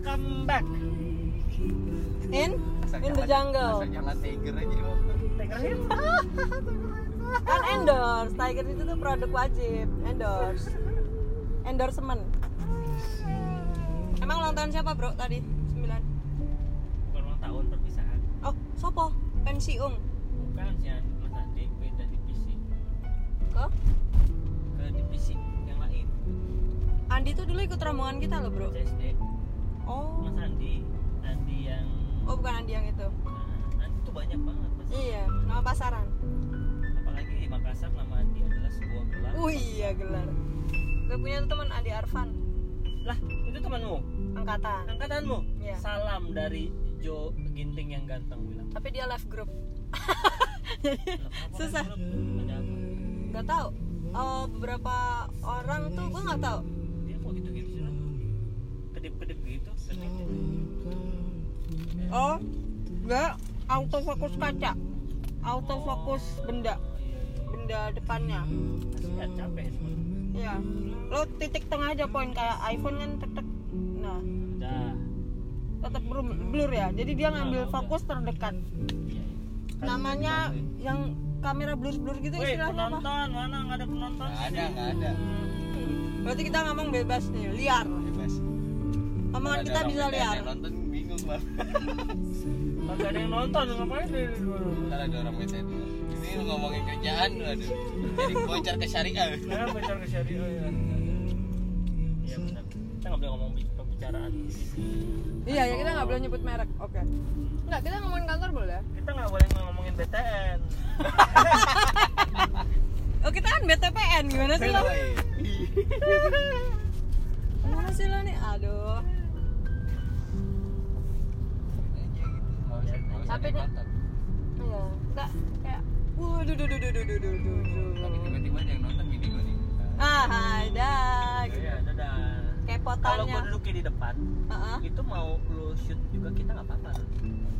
Welcome back. In in the jungle. jangan tiger aja Bang. Tiger. Kan endorse. Tiger itu tuh produk wajib. Endorse. Endorsement. Emang ulang tahun siapa, Bro, tadi? 9. Bukan ulang tahun perpisahan. Oh, sopo? Pensiung. Bukan si Andi- Mas Andi beda divisi Ke? ke divisi yang lain. Andi tuh dulu ikut rombongan kita loh, Bro. CSD. Oh. Mas Andi, Andi yang Oh, bukan Andi yang itu. nah, Andi tuh banyak banget mas. Iya, nama pasaran. Apalagi di Makassar nama Andi adalah sebuah gelar. Oh iya, gelar. Gue punya tuh teman Andi Arfan, Lah, itu temanmu, angkatan. angkatanmu. Iya. Salam dari Jo Ginting yang ganteng bilang. Tapi dia live group. Susah. Gak tahu. Oh, beberapa orang tuh gue nggak tahu. Kedip-kedip gitu. Kedip. Oh, enggak autofokus kaca. Autofokus benda, benda depannya. Kasihan, capek semua. Iya. Lo titik tengah aja poin kayak iPhone kan tek Nah, tetap blur, blur ya. Jadi dia ngambil Nah, fokus terdekat. Iya, iya. Namanya yang kamera blur-blur gitu Wih, istilahnya apa? penonton mana nggak ada penonton? Nggak ada nggak ada Berarti kita ngomong bebas nih, liar. Omongan kita bisa liar. yang nonton bingung bang Kagak ada yang nonton, ngapain deh? ntar ada orang BTN ini lu ngomongin kerjaan aduh jadi bocor ke syariah Nah, bicara ke syariah ya. Iya benar. Kita nggak boleh ngomong bi- pembicaraan. Iya, ya kita nggak boleh nyebut merek. Oke. Enggak, kita ngomongin kantor boleh. Kita nggak boleh ngomongin BTN. Oh, kita kan BTPN. Gimana sih lo? Gimana sih lo nih? Aduh. Motor. Iya, enggak kayak Waduh, duh, duh, duh, duh, duh, duh, duh, tapi tiba-tiba ada yang nonton mini gue nih Ah, ada. Iya, dadah. Kalau Kepotannya. gua duduknya di depan, Heeh. itu mau lu shoot juga kita nggak apa-apa.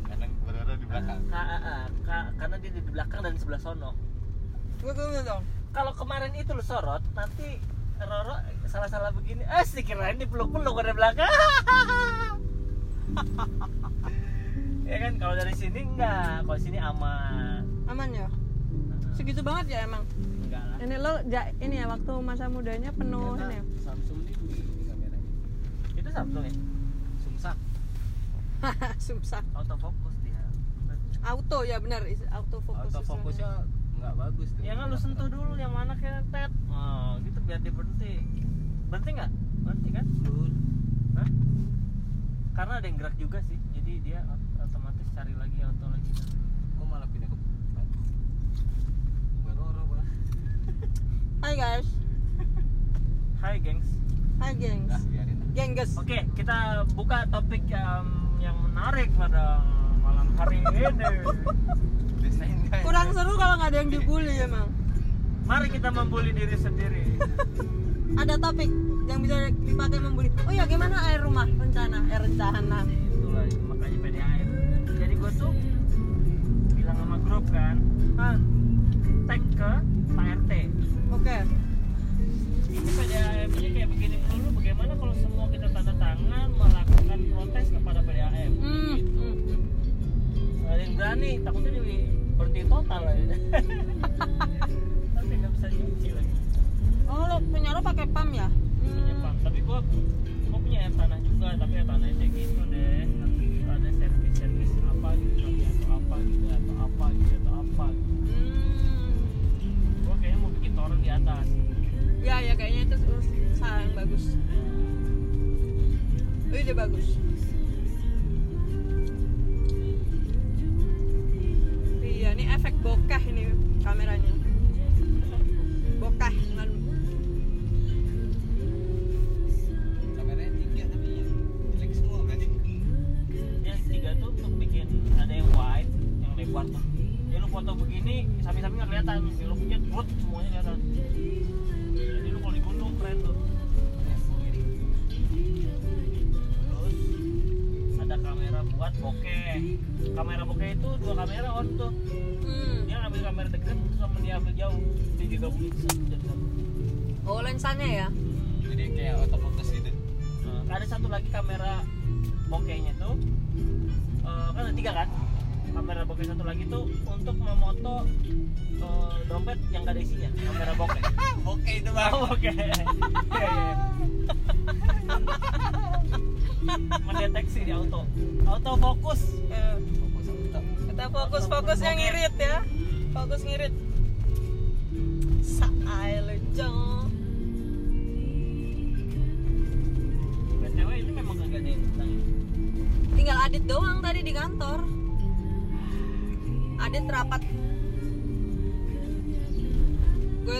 Karena berada di belakang Ka- ah, ah, ka- karena dia di belakang dan sebelah sono. Gue dong. Kalau kemarin itu lu sorot, nanti Roro salah-salah begini. Eh, sih kirain dipeluk-peluk dari belakang. ya kan kalau dari sini enggak, kalau sini aman. Aman ya? Segitu banget ya emang. Enggak lah. Ini lo ja, ini ya waktu masa mudanya penuh ini ya. Samsung ini begini kameranya Itu Samsung ya? sumsak Sumsak. Autofocus dia. Auto ya benar, is- autofokus. autofokusnya nggak bagus tuh Ya kan lu sentuh dulu yang mana kayak tet. Oh, gitu biar dia berhenti. Berhenti nggak? Berhenti kan? Hah? Karena ada yang gerak juga sih. Jadi dia cari lagi auto lagi. kok malah pindah ke Baroro bang Hai guys. Hai, gengs. Hai gengs. nah biarin. Gengges. Oke, kita buka topik yang yang menarik pada malam hari ini. Kurang seru kalau nggak ada yang dibully emang. Mari kita membuli diri sendiri. Ada topik yang bisa dipakai membully. Oh ya, gimana air rumah rencana? Eh rencana. Gue tuh bilang sama grup kan, Ah, tag ke Pak RT. oke. Ini PDAM ini kayak begini dulu. Bagaimana kalau semua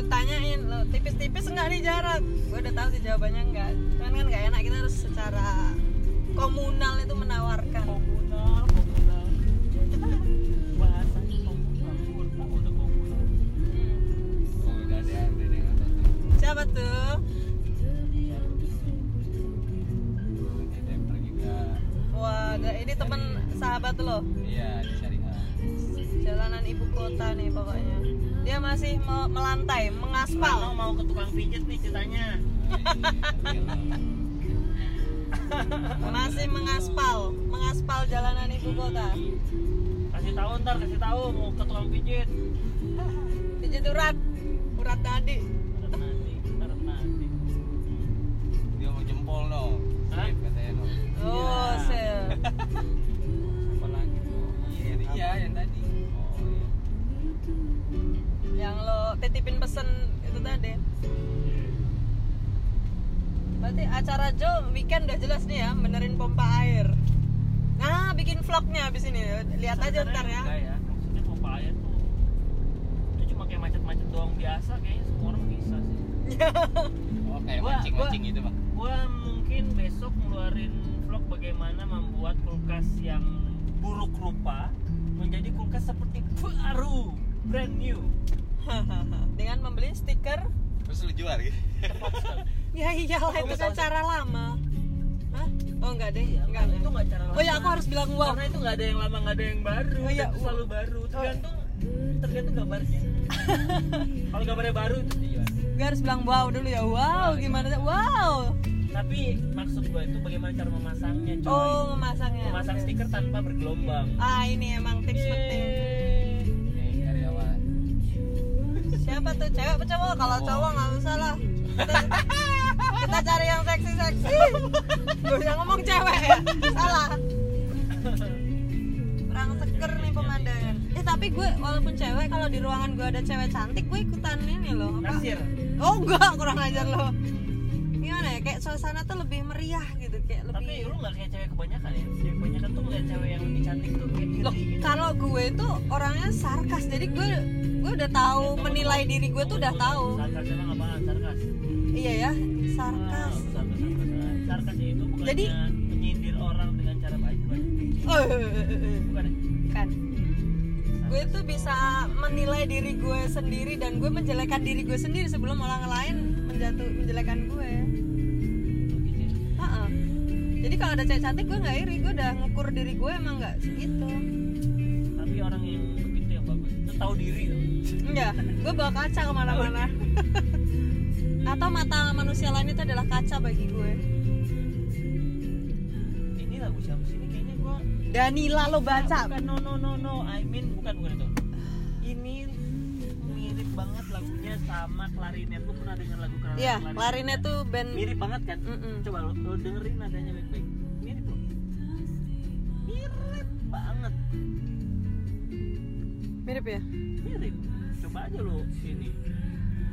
gue tanyain lo tipis-tipis enggak nih jarak? Gue udah tahu sih jawabannya enggak cuman kan nggak enak kita harus secara komunal itu menawarkan. Komunal komunal. Bahasanya komunal ada komunal. Hmm. Oh udah ada, udah ada yang tuh. siapa tuh? Wah ini temen sahabat lo? Iya di syariah. jalanan ibu kota nih pokoknya dia masih me- melantai mengaspal mau ke tukang pijet nih ceritanya masih mengaspal mengaspal jalanan ibu kota kasih tahu ntar kasih tahu mau ke tukang pijet pijit urat urat tadi ntar nanti Dia mau jempol no. Hah? Katanya no. oh berarti acara Jo weekend udah jelas nih ya benerin pompa air. Nah bikin vlognya abis ini. Lihat aja ntar ya. Enggak ya. Maksudnya pompa air tuh itu cuma kayak macet-macet doang. Biasa kayaknya semua orang bisa sih. Oh kayak mancing-mancing gitu bang. gua mungkin besok ngeluarin vlog bagaimana membuat kulkas yang buruk rupa menjadi kulkas seperti baru brand new dengan membeli stiker Terus lu jual gitu. ya iyalah Oh, itu kan sih. cara lama. Hah? oh enggak deh Iya, enggak, itu enggak. nggak cara oh ya lama. aku harus bilang wow karena itu nggak ada yang lama nggak ada yang baru Oh, iya. itu selalu baru. Tergantung tergantung gambarnya. Kalau gambarnya baru itu dijual gue harus bilang wow dulu ya. Wow gimana sih? Wow. Tapi maksud gue itu bagaimana cara memasangnya coy? Oh memasangnya. Memasang stiker tanpa bergelombang. Ah ini emang tips penting siapa tuh? Cewek apa cowok? Kalau Cowok. cowok nggak usah lah. Kita, kita cari yang seksi seksi gue bisa ngomong cewek ya. Salah. Kurang seger nih pemandangan. Eh tapi gue walaupun cewek kalau di ruangan gue ada cewek cantik gue ikutan ini loh. Apa? Nasir oh enggak. Kurang ajar lo. Gimana ya? Kayak suasana tuh lebih meriah gitu. Kayak tapi lebih lu nggak kayak cewek kebanyakan ya? Cewek kebanyakan tuh ngeliat cewek yang lebih cantik tuh kayak Loh, gitu kalau gue tuh orangnya sarkas. Jadi gue gue udah tahu menilai diri gue tuh udah tahu. Sarkas emang apaan sarkas. Iya ya Ah, sarkas sarkas. Sarkas sarkas itu bukannya Jadi- menyindir orang dengan cara baik bukan? Oh, eh, eh, eh, bukan ya? Kan gue tuh bisa menilai diri gue sendiri dan gue menjelekan diri gue sendiri sebelum orang lain menjatuh menjelekan gue Gitu ya. Jadi kalau ada cewek cantik gue nggak iri. Gue udah ngukur diri gue emang nggak segitu. Tapi orang yang begitu yang bagus itu tahu diri enggak gue bawa kaca ke mana-mana. Atau mata manusia lain itu adalah kaca bagi gue. Ini lagu siapa sih? Ini kayaknya gua Danila lo baca. bukan no no no no. I mean bukan bukan itu. Ini mirip banget lagunya sama klarinet lu pernah dengar lagu klarinet iya klarinet tuh band mirip banget kan? Mm-mm. coba lo, lo dengerin nadanya baik-baik. Mirip loh. Mirip banget. Mirip ya? Mirip coba aja lo ini.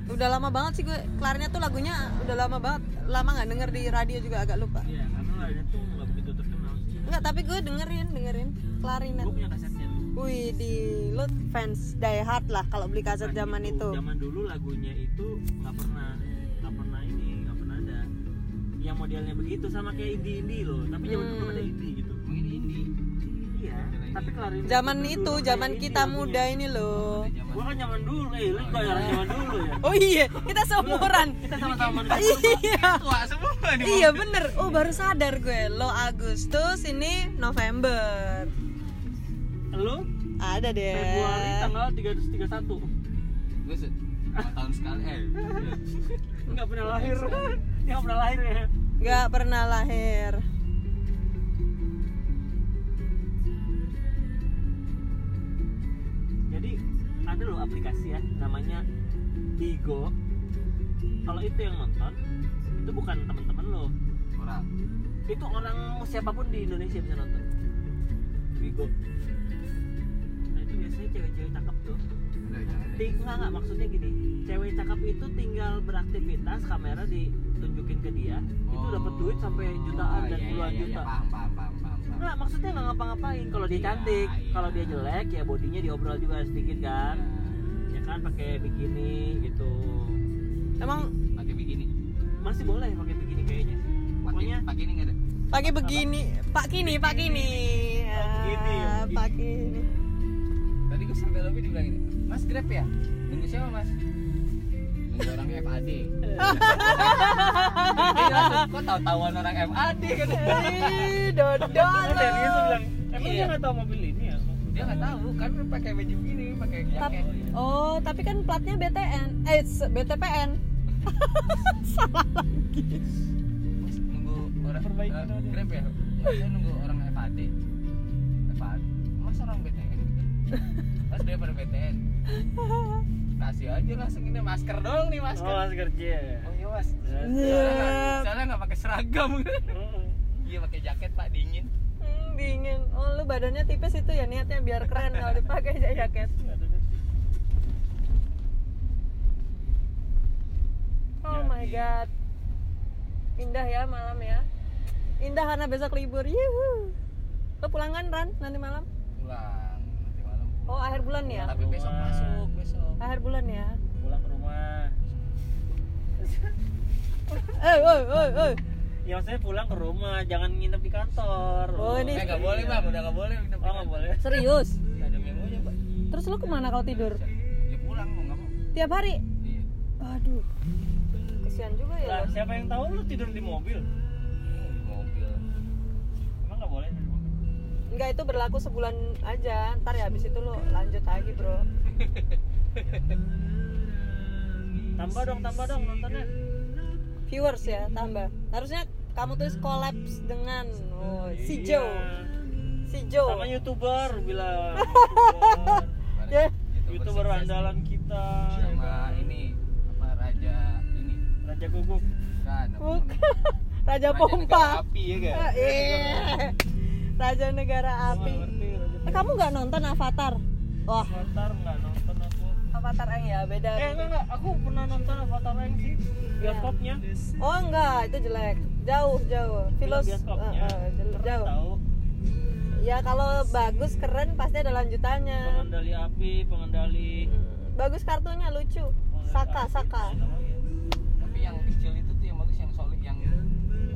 Udah lama banget sih gue klarinet tuh lagunya udah lama banget. Lama nggak denger di radio juga agak lupa. Iya, karena klarinet tuh nggak begitu terkenal sih. Enggak, tapi gue dengerin dengerin. Klarinet. Gue punya kasetnya tuh. Wih di lu fans die hard lah kalau beli kaset Nah, zaman itu. zaman dulu lagunya itu nggak pernah nggak pernah ini nggak pernah ada. Yang modelnya begitu sama kayak indie indie loh tapi zaman Hmm. dulu ada indie gitu. Emang ini ini. Iya tapi klarinet Zaman itu, kayak zaman indie kita lagunya. muda ini loh. Gua kan zaman dulu eh lu orang zaman dulu ya Oh iya, kita seumuran. kita sama-sama iya. Tua semua nih. Iya bener. Oh baru sadar gue. Lo Agustus ini November. lu Ada deh. Februari tanggal 331 Gue tahun sekali eh. iya. nggak pernah lahir dia nggak pernah lahir ya Gak pernah lahir. Bigo kalau itu yang nonton itu bukan teman-teman lo. Orang. Itu orang siapa pun di Indonesia bisa nonton. Bigo nah itu biasanya cewek-cewek cakep tuh. Enggak enggak maksudnya gini cewek cakep itu tinggal beraktivitas kamera ditunjukin ke dia itu dapat duit sampai jutaan Oh, dan iya, puluhan iya, iya, juta. Paham paham paham paham, paham. Enggak, maksudnya nggak ngapa-ngapain. Kalau dia Iya, cantik iya. kalau dia jelek ya bodinya diobrol juga sedikit kan. Ya kan pakai bikini gitu. Emang pakai begini masih boleh pakai bikini kayaknya. Sih pokoknya pakai ini ada? pakai begini pak kini pak kini. Begini, ya, Ah, begini. pak kini. Tadi gue sampai lebih dibilang ini mas grab ya? Nunggu siapa mas? Nunggu orang FAD langsung, kok tahu-tahuan orang FAD kan dodol lu bilang emang Iya. dia nggak tahu mobil ini ya? Dia nggak tahu? Kan pakai baju Tap- jaket oh tapi kan platnya BTN eh BTPN salah lagi. Nunggu orang Perbaiki dong dia. grab ya? Saya nunggu orang FAD FAD mas orang BTN gitu? Mas dia pada BTN kasih aja langsung ini masker doang nih masker. Oh mas kerja oh iya mas. Ya. soalnya nggak- soalnya nggak pakai seragam. Mm. iya pakai jaket pak dingin. Hmm, dingin. Oh lu badannya tipis itu ya niatnya biar keren kalau dipakai jaket oh my god. Indah ya malam ya. Indah karena besok libur. Yuhu. Lo pulang kan Ran nanti malam? Pulang nanti malam pulang. oh akhir bulan ya? Tapi besok Rumah. masuk besok. Akhir bulan ya? Pulang ke rumah. Eh oi oi oi ya maksudnya pulang ke rumah jangan nginep di kantor. Oh, ini- eh nggak boleh bang. Udah nggak boleh udah oh nggak boleh. Serius? Ada memonya pak. Terus lo ke mana kalau tidur? Ya pulang mau nggak mau. Tiap hari? Iya. Aduh kesian juga ya lah siapa yang tahu lu tidur di mobil? Di mobil. Emang nggak boleh tidur di mobil? Enggak itu berlaku sebulan aja. Ntar ya habis itu lo lanjut lagi bro. Tambah dong tambah dong nontonnya. Viewers ya tambah. Harusnya kamu tulis collabs dengan oh, si Iya. Joe. Si Joe. Sama youtuber bilang. YouTuber. Ya. youtuber sukses. andalan kita ya sama kan? apa raja ini raja guguk. Kan Bukan. Raja Raja Pompa. negara api ya kan. Raja negara api. Raja eh, kamu nggak nonton Avatar? Wah. Avatar nggak nonton aku. Avatar Eng ya beda. Eh enggak enggak aku pernah nonton Avatar yang sih bioskopnya. Oh enggak itu jelek. Jauh jauh. Filos bioskopnya. Eh, eh, jauh, tahu ya kalau bagus keren pasti ada lanjutannya. Pengendali api pengendali Hmm, bagus kartunya lucu. Saka Saka yang kecil itu tuh yang bagus yang solid yang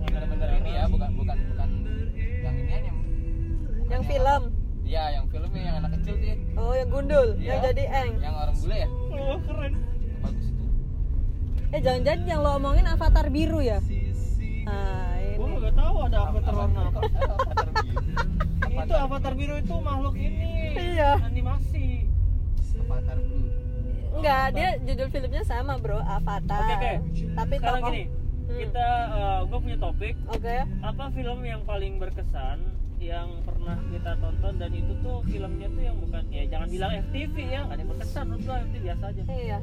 benar-benar ini ya bukan bukan bukan yang ini aja bukan yang film Iya, yang filmnya yang anak kecil tuh ya. oh yang gundul Iya. yang jadi eng Yang orang bule ya? oh keren bagus itu. eh jangan-jangan yang lo omongin Avatar biru ya ah gua ini nggak tahu ada avatar warna apa Avatar biru. itu avatar biru itu makhluk ini Iya. animasi Avatar blue. Enggak dia judul filmnya sama bro Avatar. Oke, oke. tapi sekarang tokoh gini Hmm. kita gue punya topik. Oke. Apa film yang paling berkesan yang pernah kita tonton dan itu tuh filmnya tuh yang bukan ya jangan bilang FTV ya nggak ada yang berkesan menurut gua FTV biasa aja. Iya.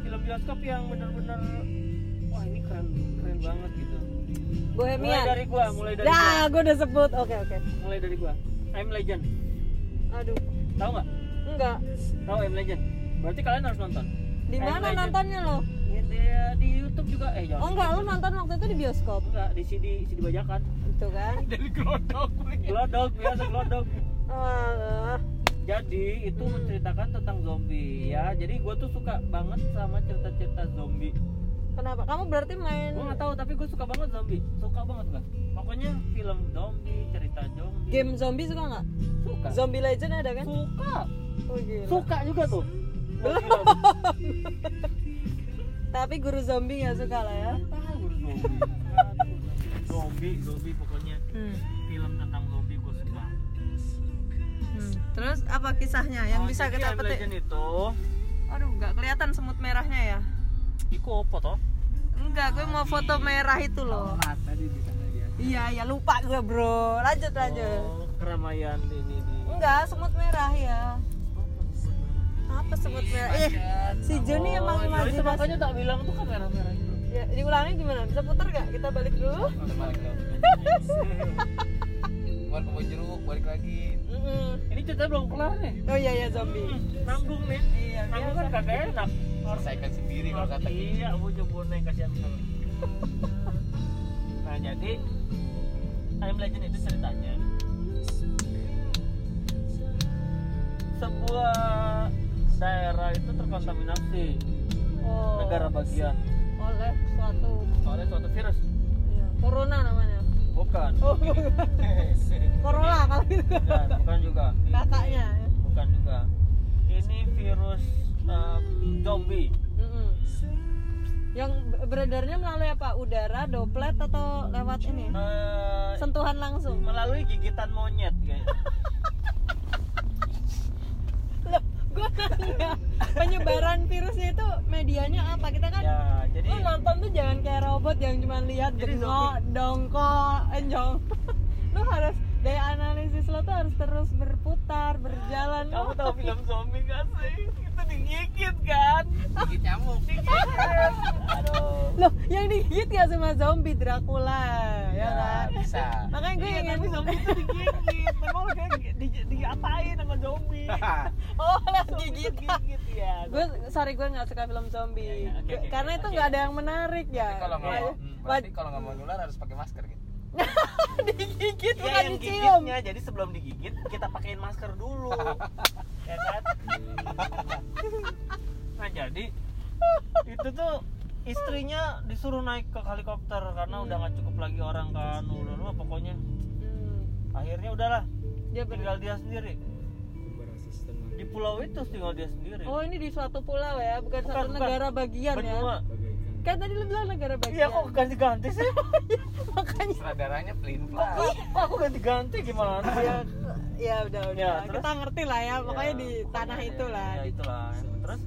Film bioskop yang benar-benar wah ini keren keren banget gitu. Mulai Bohemian dari gua mulai dari Dah, gua. gue udah sebut. Oke, oke. mulai dari gua. I'm Legend. Aduh, tahu nggak? Enggak. tahu I'm Legend berarti kalian harus nonton Di I'm mana Legend. nontonnya lo? ya, di, di YouTube juga eh jangan Oh enggak, lo nonton waktu itu di bioskop. enggak di CD CD bajakan Itu kan. Dari gelodok gue. glodok biasa glodok Ah, jadi itu menceritakan tentang zombie ya jadi gue tuh suka banget sama cerita-cerita zombie kenapa? Kamu berarti main gue nggak tahu tapi gue suka banget zombie suka banget gue pokoknya film zombie cerita zombie game zombie suka nggak? suka Zombie Legend ada kan? suka Oh gila. suka juga tuh Belum. Tapi guru zombie nggak suka lah ya. Guru zombie zombie zombie pokoknya Hmm. film tentang zombie gue suka Hmm. Terus apa kisahnya yang Oh, bisa kita petik? Itu Aduh, nggak kelihatan semut merahnya ya? Iku apa toh? Enggak, gue mau foto merah itu loh. tadi di sana dia. Iya, ya lupa gue bro. Lanjut lanjut. Oh, keramaian ini di Enggak, semut merah ya. Apa semut merah eh si Joni emang Oh, itu imajinasi makanya tak bilang tuh kan merah-merah gitu ya, diulangi gimana? Bisa putar gak kita balik dulu. Kita balik. Keluar ke jeruk, balik lagi. Ini cerita belum kelar nih. Oh iya ya zombie. Hmm, nanggung nih. Iya nanggung kan kagak enak. Selesaikan sendiri kalau kata gitu. iya aku jemput yang kasihan nah jadi I'm Legend itu ceritanya. Sebuah daerah itu terkontaminasi. Oh negara bagian. oleh suatu oleh suatu virus. Iya, corona namanya. Bukan. Oh corona kalau gitu. Bukan bukan juga. Kakaknya ya. bukan juga. Ini virus um, zombie. Mm-mm. yang be- beredarnya melalui apa? Udara doplet atau lewat ini? Eh, sentuhan langsung? melalui gigitan monyet kayaknya gue nanya penyebaran virusnya itu medianya apa? Kita kan ya jadi lu nonton tuh jangan kayak robot yang cuma lihat Jadi bengok dongkol enjong lu harus daya analisis lo tuh harus terus berputar berjalan. Kamu tahu film zombie gak sih? Itu digigit kan? Gigit nyamuk. aduh. Loh yang digigit gak cuma zombie? Dracula ya kan? bisa. makanya gue Iya, ingin tapi zombie itu digigit. Memang kayak di, diapain sama zombie? Oh lah gigit digigit. ya gue sorry gue nggak suka film zombie. Ya, ya, Gue- oke, karena oke, itu nggak ada yang menarik ya. Tapi kalau nggak mau, Hmm, berarti kalau nggak mau nular harus pakai masker gitu. digigit ya bukan yang dicium. gigitnya. Jadi sebelum digigit kita pakein masker dulu. Ya kan? Nah jadi itu tuh istrinya disuruh naik ke helikopter karena udah nggak cukup lagi orang kan. Udah udah pokoknya. Hmm, akhirnya udahlah dia ber- tinggal dia sendiri. Di pulau itu tinggal dia sendiri. Oh ini di suatu pulau ya bukan, Bukan, satu bukan. negara bagian ya. Benua kan tadi lu bilang negara iya bagian kok ganti-ganti sih? Makanya. Sutradaranya pelin pelan. kok aku ganti-ganti? Gimana? Ya, ya udah udah. Ya, terus? kita ngerti lah ya pokoknya Ya, di tanah pokoknya itulah ya itulah. Terus?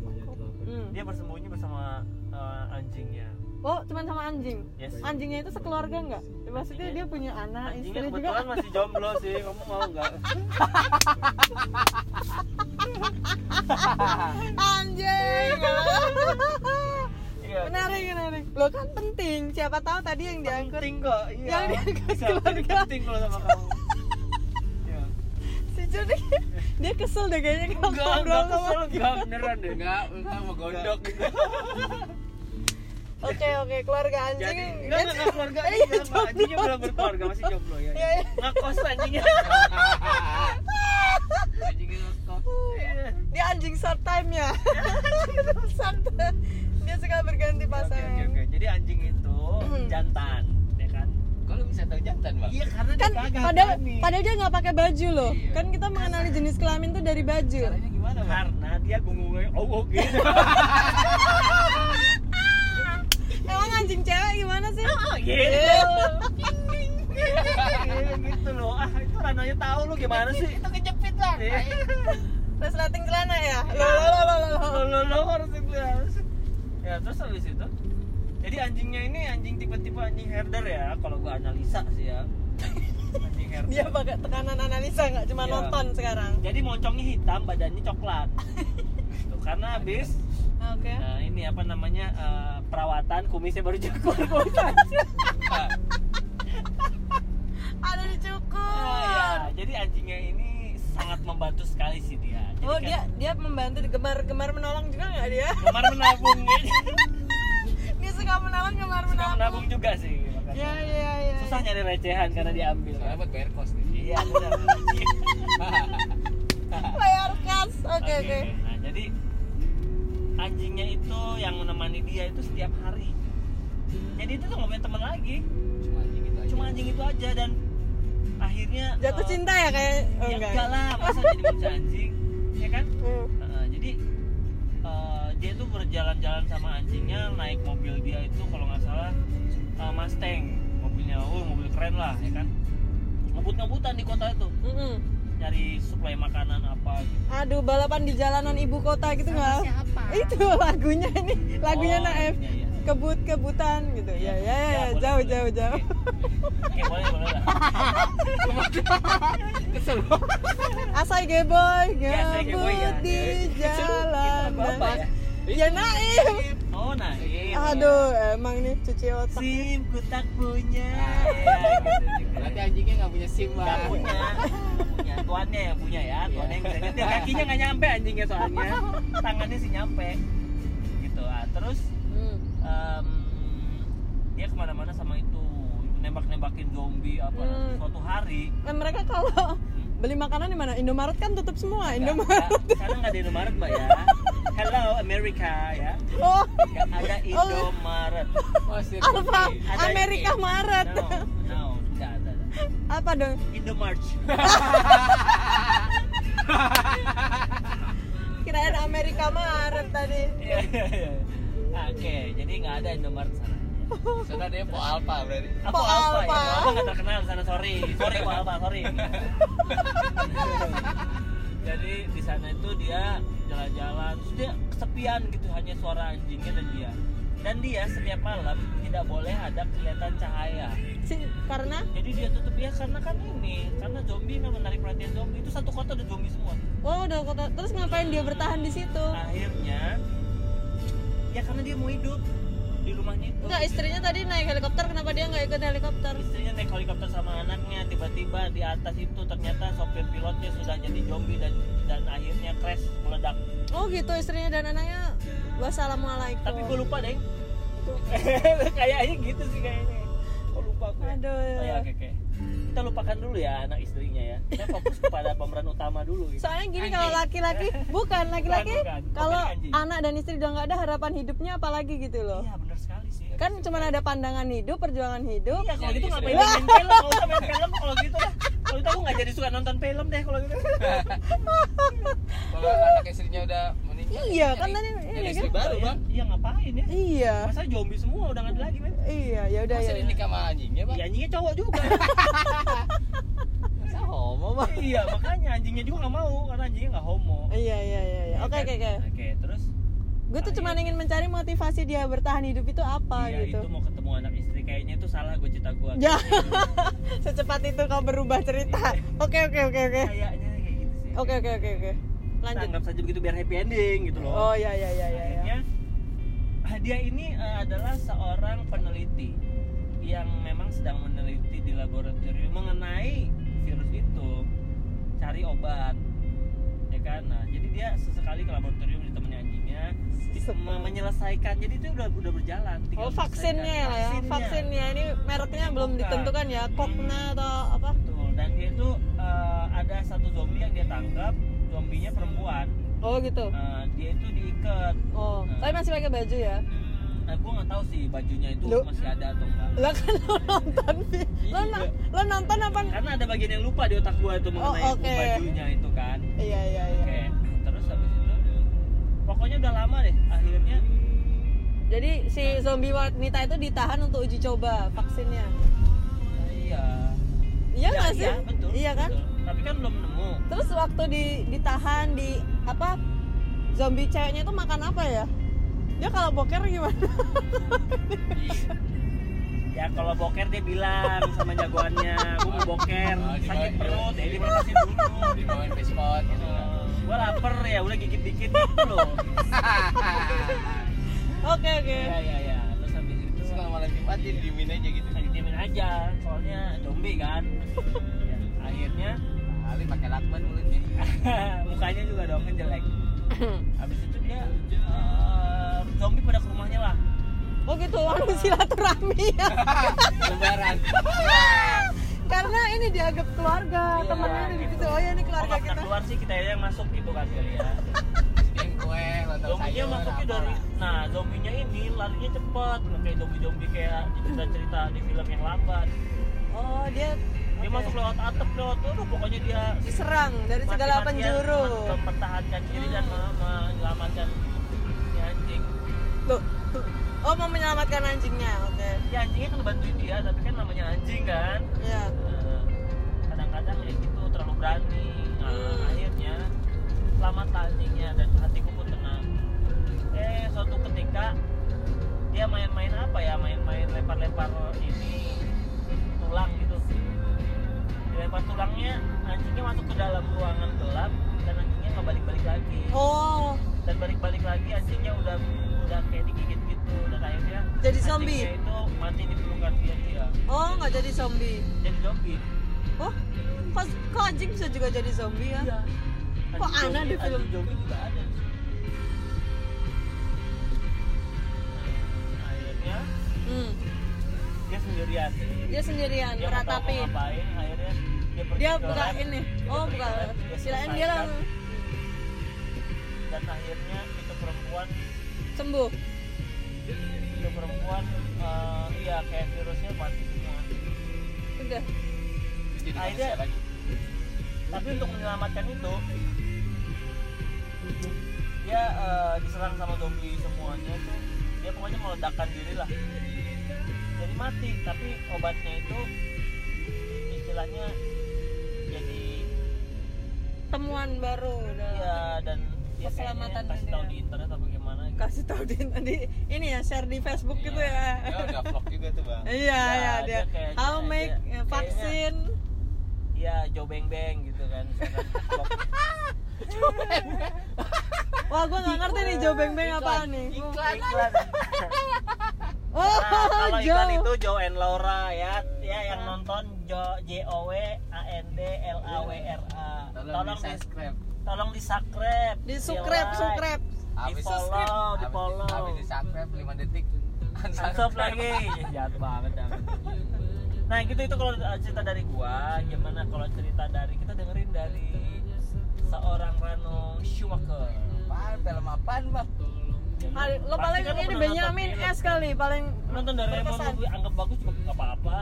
Hmm. dia bersembunyi bersama eh, anjingnya. Oh cuman sama anjing? Yes. Anjingnya itu sekeluarga nggak? Ya, maksudnya dia punya anak anjingnya istri juga? kebetulan masih jomblo sih kamu mau nggak? Anjing iya menarik menarik lo kan penting siapa tahu tadi yang diangkut penting kok iya Yang diangkut Bisa, jadi keluarga. penting kalau sama kamu Iya. si Joni dia kesel deh kayaknya kalau enggak ngobrol enggak sama kesel enggak beneran deh Enggak, enggak mau gondok. oke oke keluarga anjing jadi enggak enggak enggak keluarga Eh, iya, iya, anjingnya belum berkeluarga masih jomblo ya Iya, iya. ngekos anjingnya Anjingnya. Iya. dia anjing short time ya Short time mereka berganti pasangan. Oke, oke, oke, Jadi anjing itu hmm. jantan, ya kan? Kalau bisa tahu jantan bang? Iya karena kan, dia gagal padahal, nih. padahal dia nggak pakai baju loh. Iya. Kan kita mengenali jenis kelamin tuh dari baju. Caranya gimana? Bang? Karena dia bungungnya oh, oh gitu. Emang anjing cewek gimana sih? Oh, oh gitu. Eh. Iya, gitu loh. Ah itu rananya tahu lu gimana sih? Itu kejepit lah. Iya. Terus latih celana ya? Iya. Lo lo lo lo lo lo lo harus harus ya terus habis itu? Jadi anjingnya ini anjing tipe-tipe anjing herder ya kalau gua analisa sih ya. Anjing herder. Dia pakai tekanan analisa nggak cuma Iya. nonton sekarang. Jadi moncongnya hitam badannya coklat. Tuh, karena habis. Oke. Nah, ini apa namanya eh, perawatan kumisnya baru cukur ada dicukur Ah, ya, jadi anjingnya ini sangat membantu sekali sih dia. Jadi oh kan dia dia membantu gemar gemar menolong juga nggak dia gemar menabung dia suka menolong gemar Suka menabung menabung juga sih. makanya. ya ya ya Susah nyari recehan karena diambil. Soalnya buat bayar kos nih. Iya benar. bayar kas oke oke Nah jadi anjingnya itu yang menemani dia itu setiap hari. Jadi itu tuh nggak punya teman lagi. Cuma anjing itu aja. Cuma anjing itu aja dan akhirnya jatuh eh, cinta ya kayak oh, ya enggak. enggak lah masa jadi manusia anjing ya kan? Hmm. Nah, jadi eh, dia tuh berjalan-jalan sama anjingnya naik mobil dia itu kalau nggak salah eh, Mustang. Mobilnya oh mobil keren lah ya kan? Ngebut-ngebutan di kota itu. Mm-mm. nyari suplai makanan apa gitu. Aduh balapan di jalanan ibu kota gitu nggak? itu lagunya ini lagunya Oh, Naif. iya, iya. Kebut kebutan gitu ya ya, ya, Ya, boleh, jauh boleh. jauh jauh oke boleh boleh lah Kesel. Asai geboy, Ya, ya. ngebut di jalan. ya? Ya Naim. Oh iya. Aduh, emang nih cuci otak. Sim ku tak punya. Ah. Ya, gitu juga. Berarti anjingnya nggak punya SIM Nggak punya. Ya tuannya yang punya ya, tuannya yang bisa nyetir. Kakinya nggak nyampe anjingnya soalnya. Tangannya sih nyampe. Gitu. Ah, terus Hmm. em, dia ke mana-mana sama itu nembak-nembakin zombie apa Hmm. suatu hari Nah, mereka kalau beli makanan di mana? Indomaret kan tutup semua. Enggak, Indomaret. enggak. sekarang nggak ada Indomaret mbak ya Hello America ya Oh, nggak ada Indomaret Oh, apa? Ada Amerika ini. Maret. no no ada Apa dong? Indomarch Kirain Amerika Maret tadi. Iya, iya, iya. Oke jadi nggak ada Indomaret sana. Sudah dia Po Alpha berarti. Po apa ya Alpha. Po Alpha nggak terkenal di sana sorry. Sorry Po Alpha sorry. Jadi di sana itu dia jalan-jalan terus dia kesepian gitu hanya suara anjingnya dan dia. Dan dia setiap malam tidak boleh ada kelihatan cahaya. Si, karena? Jadi dia tutup ya karena kan ini karena zombie kan menarik perhatian zombie. Itu satu kota ada zombie semua. Oh udah kota terus ngapain dia bertahan di situ? akhirnya ya karena dia mau hidup di rumahnya. Itu Enggak, istrinya tadi naik helikopter, kenapa dia nggak ikut helikopter? istrinya naik helikopter sama anaknya tiba-tiba di atas itu ternyata sopir pilotnya sudah jadi zombie dan dan akhirnya crash meledak. Oh gitu, istrinya dan anaknya. Wassalamualaikum. tapi gue lupa deh kayaknya gitu sih kayaknya. Gue lupa gue Aduh. oh ya oke oke kita lupakan dulu ya anak istrinya ya. Kita fokus kepada pemeran utama dulu gitu. Soalnya gini kalau laki-laki, bukan. Laki-laki, kalau anak dan istri udah nggak ada harapan hidupnya apalagi gitu loh. iya benar sekali sih. Kan cuma ada pandangan hidup, perjuangan hidup. iya kalau Jadi gitu ngapain lu main film? Nggak usah main film kalau gitu dah kalau gitu aku nggak jadi suka nonton film deh kalau gitu. Kalau anak istrinya udah. Iya, nyari- kan tadi nyari ini istri kan. baru bang. iya ngapain ya Iya, masa zombie semua udah nggak ada lagi men iya, ya udah ya. nikah sama anjingnya bang? iya anjingnya cowok juga Masa homo bang? iya makanya anjingnya juga nggak mau karena anjingnya nggak homo Iya, iya, iya, iya. Oke, Iya oke, kan? oke. oke terus Gue tuh cuma ingin mencari motivasi dia bertahan hidup itu apa iya gitu. itu mau ketemu anak istri kayaknya itu salah gue cerita gue Ya, secepat itu kau berubah cerita. Oke, oke, oke, oke. kayaknya kayak gitu sih Oke, oke, oke, oke. Lanjut. anggap saja begitu biar happy ending gitu loh Oh, ya, ya, ya, ya, ya. akhirnya dia ini eh, adalah seorang peneliti yang memang sedang meneliti di laboratorium mengenai virus itu cari obat ya kan nah jadi dia sesekali ke laboratorium ditemani anjingnya Sesekali. me- menyelesaikan jadi itu udah udah berjalan Oh, vaksinnya ya, menyelesaikan. vaksinnya ini mereknya belum Bukan. ditentukan ya, kokna atau apa? Betul. dan dia itu eh, ada satu zombie yang dia tangkap zombinya perempuan Oh gitu. Eh, dia itu diikat Oh, Nah. tapi masih pakai baju ya? nah gue nggak tahu sih bajunya itu Lu- masih ada atau enggak Lah kan lo nonton, lo, na- lo nonton apa? karena ada bagian yang lupa di otak gua itu mengenai Oh, oke. bajunya itu kan Iya iya iya. oke terus habis itu pokoknya udah lama deh akhirnya Jadi si zombie wanita itu ditahan untuk uji coba vaksinnya. nah, iya Iya Ya, nggak sih? iya, betul Iya kan? betul. Tapi kan belum nemu Terus waktu di ditahan di apa? Zombie ceweknya itu makan apa ya? Dia kalau boker gimana? ya kalau boker dia bilang sama jagoannya gua mau boker Oh, di sakit perut ya di- dimasakin dulu Dibawain spot gitu kan. Eh, gua lapar ya udah gigit dikit gitu loh Oke oke. ya ya ya terus habis itu Terus kalau malam Jumat dia diemin aja gitu. diemin aja soalnya zombie kan Ya, akhirnya Kali pakai lakban mulutnya. mukanya juga dong kan jelek habis itu dia eh, zombie pada ke rumahnya lah Oh gitu, anu silaturahmi ya. Lebaran. Karena ini dianggap keluarga, Iya, temennya gitu. situ. Oh ya ini oh keluarga pernah kita. keluar sih kita yang masuk gitu kan kali ya kue, zombinya masuknya dari nah zombinya ini larinya cepet nggak kayak zombie zombie kayak di cerita-cerita di film yang lambat Oh dia dia masuk lewat atap lewat aduh pokoknya dia diserang dari segala penjuru. mem- mempertahankan diri dan me- menyelamatkan si anjing Tuh. Oh mau menyelamatkan anjingnya, oke. ya anjingnya kan bantuin dia tapi kan namanya anjing kan Ya. Kadang-kadang ya gitu terlalu berani nah, Hmm. akhirnya selamat anjingnya dan hatiku pun tenang eh suatu ketika dia main-main apa ya main-main lempar-lempar ini tulang pas tulangnya anjingnya masuk ke dalam ruangan gelap dan anjingnya nggak balik-balik lagi oh dan balik-balik lagi anjingnya udah udah kayak digigit gitu dan akhirnya Jadi zombie? itu mati di pelukan dia dia oh nggak jadi zombie jadi zombie oh kok, kok anjing bisa juga jadi zombie ya Iya. Kok Anjing aneh di film? zombie juga ada. Nah, akhirnya hmm. Dia sendirian. Dia sendirian dia meratapi. ngapain akhirnya dia dia buka lab, ini. Dia oh buka. lab, dia langsung. Dan akhirnya itu perempuan sembuh. itu perempuan eh, iya kayak virusnya mati semua. Udah. Jadi Akhirnya- lagi. tapi untuk menyelamatkan itu dia eh, diserang sama zombie semuanya tuh dia pokoknya meledakkan diri lah jadi mati tapi obatnya itu istilahnya jadi temuan baru udah ya dan dia Keselamatan kayaknya kasih tahu di internet apa gimana gitu. kasih tahu di tadi ini ya share di Facebook gitu Iya. ya Dia udah vlog juga tuh bang. iya Ya, ya dia dia kayaknya- how make dia- vaksin Iya, Joe Beng Beng gitu kan. Wah gue nggak ngerti nih Joe Beng Beng apaan nih Iklan. Iklan. Oh Nah, kalau iklan Joe itu Joe and Laura ya, ya yang nonton Jo J O W A N D L A W R A. Tolong di di subscribe. tolong di subscribe, di subscribe like, subscribe di follow, di Habis- follow. Habis di subscribe 5 detik. Unsub lagi, Ya, jahat banget jangan. Nah gitu itu kalau cerita dari gua, gimana kalau cerita dari kita dengerin dari seorang Rano Schumacher. Apaan? Film apaan bang? Ah, lo Pasti paling kan lo ini Benjamin. S kali paling nonton dari Emon gue anggap bagus juga gak apa-apa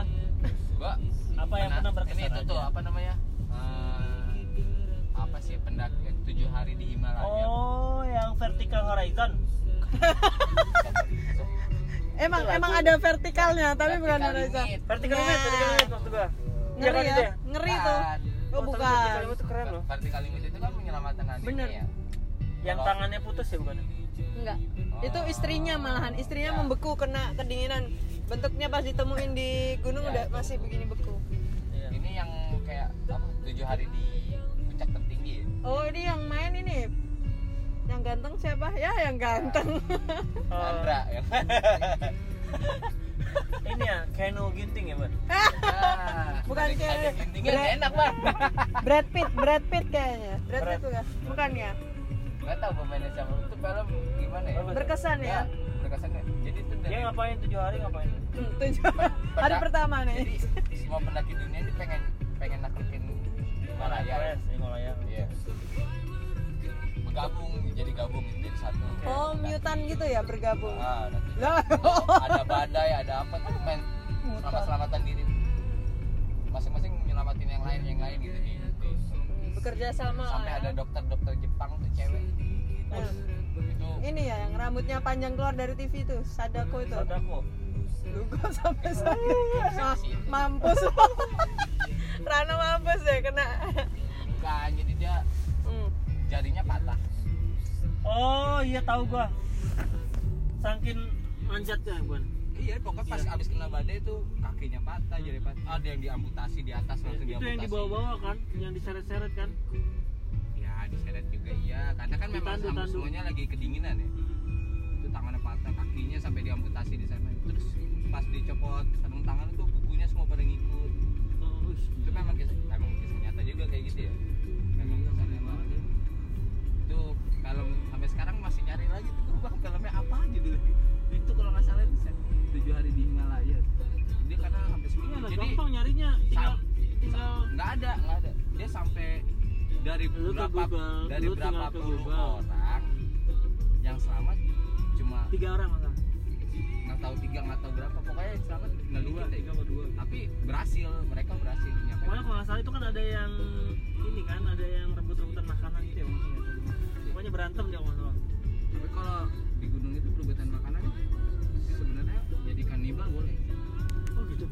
Gua apa yang pernah berkesan Ini itu tuh apa namanya? Eh, apa sih pendaki tujuh hari di Himalaya? oh yang vertical horizon emang Itu emang ada vertikalnya tapi bukan horizon vertical Nah. limit vertical limit maksud gua Iya ngeri kan ya itu ya? ngeri tuh Bukan. oh bukan vertical limit itu keren loh Vertical limit itu kan menyelamatkan Bener. ya. yang tangannya putus ya bukan enggak itu istrinya malahan istrinya Ya. membeku kena kedinginan bentuknya pas ditemuin di gunung Ya, udah itu. masih begini beku Iya. Ini yang kayak apa? Tujuh hari di puncak tertinggi. ya? oh ini yang main ini yang ganteng siapa ya yang ganteng Oh, Andra ya. ini ya Keno Ginting ya bang Nah, Bukan gintingnya Brad- enak bang. Brad Pitt Brad Pitt kayaknya Brad Pitt Brad. bukan bukan ya Gak tau pemainnya siapa. Itu film gimana ya? Berkesan ya berkesan ya. Jadi itu dia dari ngapain tujuh hari ngapain Hmm, tujuh hari pertama nih Jadi semua pendaki dunia ini pengen pengen naklukin Himalaya. Himalaya Iya. Bergabung jadi gabung jadi satu. oh mutan gitu ya bergabung Ah, nanti lah ada badai, ada apa tuh main selamat selamatan diri. Masing-masing nyelamatin yang lain, yang lain gitu gitu. bekerja sama Sampai ya. ada cewek. Itu ini ya yang rambutnya panjang keluar dari TV tuh Sadako itu Sadako lu gua sampai sakit Ma- Sisi. mampus Rano mampus deh kena bukan jadi dia Hmm. jarinya patah. oh iya tahu gua saking manjatnya bukan Iya, pokoknya pas Iya. abis kena badai tuh kakinya patah, jadi patah. Ada yang diamputasi di atas langsung itu yang diamputasi. dibawa-bawa kan yang diseret-seret kan Ya, diseret juga iya. Karena kan memang sama tandu. semuanya lagi kedinginan ya. Itu tangannya patah, kakinya sampai diamputasi di sana. Terus pas dicopot sarung tangan itu kukunya semua pada ngikut. oh, ush. Itu memang kisah, memang kisah nyata juga kayak gitu ya. Memang Iya, kisah nyata. ya. Itu film sampai sekarang masih nyari lagi tuh bang filmnya apa judulnya? Itu kalau nggak salah itu tujuh hari di Himalaya. Dia karena sampai Iya, seminggu. Jadi gampang nyarinya tinggal tinggal nggak ada nggak ada dia sampai dari Lu berapa Google, dari lu berapa puluh orang yang selamat cuma tiga orang masa nggak tahu tiga nggak tahu berapa. Pokoknya yang selamat tinggal dua. tiga atau dua. Tapi berhasil mereka berhasil nyampe. Pokoknya kalau nggak salah itu kan ada yang ini kan ada yang rebut-rebutan makanan gitu ya maksudnya pokoknya berantem dia kalau nggak salah tapi kalau di gunung itu perebutan makanan sebenarnya jadi kanibal boleh. Oh gitu?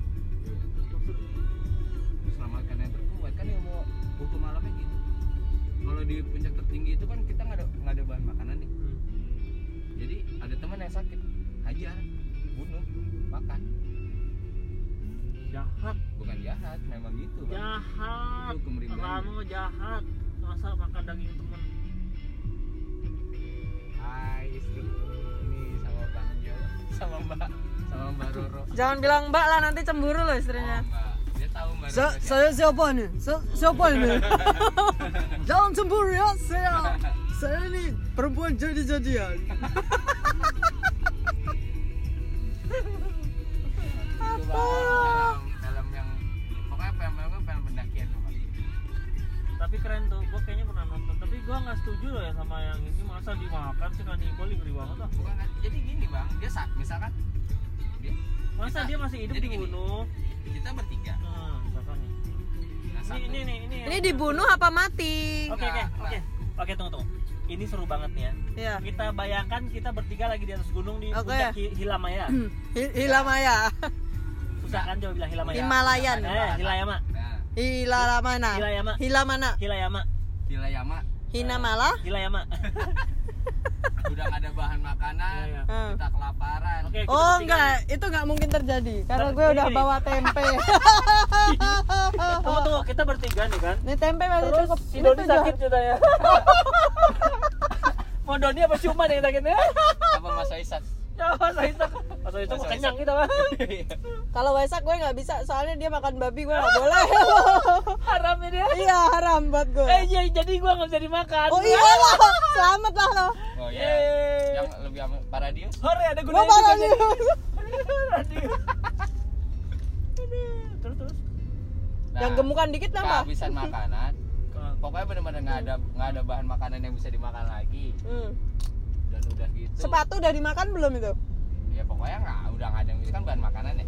Selamatkan yang terkuat. Kan ilmu hukum alamnya gitu kalau di puncak tertinggi itu kan kita nggak ada nggak ada bahan makanan nih hmm. jadi ada teman yang sakit hajar bunuh makan jahat bukan jahat memang gitu Bang. jahat. Rano jahat masa makan daging temen Hai istriku ini sama Bang Jo sama Mbak sama Mbak Roro. Jangan bilang mbak lah nanti cemburu loh Oh, istrinya. Mbak. Tahu Mbak saya siapa nih? Sa- siapa ini? Jangan cemburu ya, saya saya ini perempuan jadi-jadian. Itu, banget nih ya Iya. kita bayangkan kita bertiga lagi di atas gunung di puncak Hi- Hilamaya Hi- Hilamaya. susah kan coba bilang Hilamaya Himalayan. eh Hilayama Nah, Hilamana. Hilayama Hilamana. Hilayama Hilayama Hinamala. Hilayama udah ada bahan makanan, Iya, iya. Hmm. kita kelaparan. oke kita Oh enggak, nih. itu nggak mungkin terjadi karena Ter- gue udah gini. bawa tempe. tunggu tunggu kita bertiga nih kan Ini tempe masih terus cukup. si Ini Doni sakit ceritanya mau Doni apa Cuma yang sakitnya Apa Mas Aisyah? ya Mas Aisak Mas Aisak Mas kenyang kita mah Kalau Waisak gue nggak bisa, soalnya dia makan babi gue nggak boleh. haramnya dia iya haram buat gue. eh iya jadi gua nggak bisa dimakan Oh iya lah, selamat lah lo. Oh iya. Yeay. Yang lebih aman Paradius. hore ada Gue gunanya radio Aduh, terus terus Nah, Yang gemukan dikit nambah. kehabisan makanan. Pokoknya benar-benar nggak ada nggak ada bahan makanan yang bisa dimakan lagi. Hmm. Dan udah gitu. Sepatu udah dimakan belum itu? Ya pokoknya nggak udah nggak ada yang bisa kan bahan makanan ya.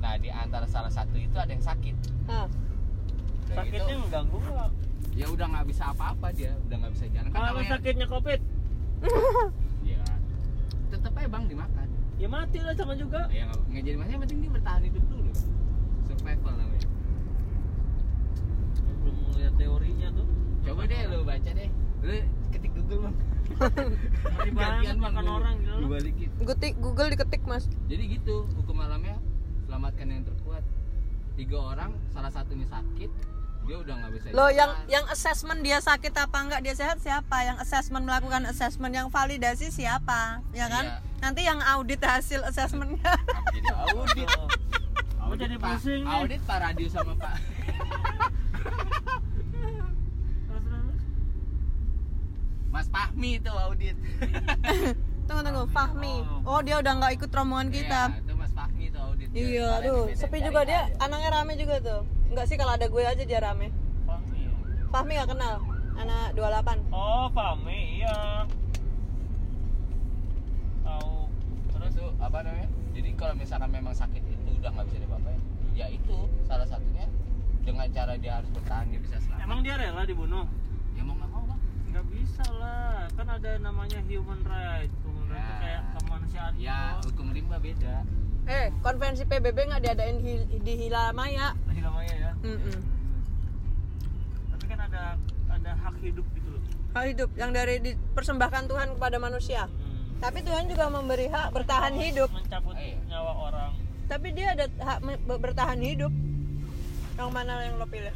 Nah di antara salah satu itu ada yang sakit. Udah sakitnya gitu, mengganggu nggak ya udah nggak bisa apa-apa dia, udah nggak bisa jalan. Kan kalau sakitnya covid Ya. Tetep aja bang dimakan. ya mati lah sama juga Ya nggak nggak jadi masalah. Yang penting dia bertahan hidup dulu. Survival namanya. Teorinya tuh Coba deh lu baca deh. Lu ketik Google bang. Ngeri banget makan orang gitu Lu loh. balikin. Gutik, Google diketik mas. Jadi gitu hukum alamnya selamatkan yang terkuat. Tiga orang, salah satunya sakit, dia udah nggak bisa. Lo yang yang assessment dia sakit apa enggak dia sehat siapa? Yang assessment melakukan assessment yang validasi siapa? Ya kan? Iya. Nanti yang audit hasil assessmentnya. Jadi audit. Gua jadi Pak- pusing nih. Audit Pak Radio sama Pak. Terus, terus, terus. Mas Fahmi itu audit. tunggu tunggu, Fahmi. Oh dia udah nggak ikut rombongan kita. Iya, itu Mas Fahmi itu audit. Dia Iya, aduh, sepi juga dia. ada. Anaknya rame juga tuh. Enggak sih kalau ada gue aja dia rame. Fahmi ya? Fahmi gak kenal. Anak 28. oh Fahmi iya tahu Terus tuh apa namanya? Jadi kalau misalkan memang sakit itu udah nggak bisa diapa-apain, ya itu salah satunya dengan cara dia harus bertahan dia bisa selamat. emang dia rela dibunuh nggak bisa lah kan ada namanya human right human right itu Ya. kayak kemanusiaan Ya hukum rimba beda. Eh, konvensi PBB nggak diadain di, di Hilamaya. Lagi namanya ya Mm-mm. tapi kan ada ada hak hidup gitu loh Hak hidup yang dari dipersembahkan Tuhan kepada manusia. hmm. Tapi Tuhan juga memberi hak bertahan hidup. mencabut Iya. nyawa orang Tapi dia ada hak bertahan hidup. Yang mana yang lo pilih?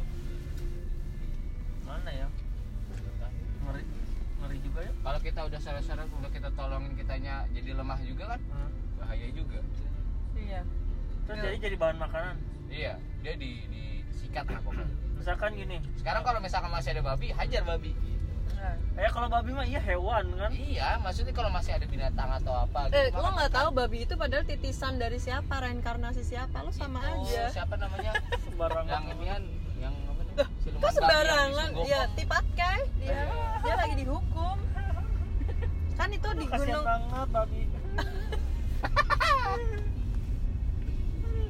mana ya ngeri ngeri juga ya Kalau kita udah seret-seret, udah kita tolongin kitanya jadi lemah juga kan, Hmm. bahaya juga. Iya. terus jadi jadi bahan makanan Iya, dia di disikat lah pokoknya. misalkan gini Sekarang kalau misalkan masih ada babi, hajar babi. ya kalau babi mah iya hewan kan Iya, maksudnya kalau masih ada binatang atau apa Eh, gitu, lo makan- nggak tahu babi itu padahal titisan dari siapa, reinkarnasi siapa? Lo sama Itu, aja. Siapa namanya? sembarangan yang Kok sembarangan? Ya, tipatkai dia. Dia lagi dihukum. Kan itu di kasihan gunung banget babi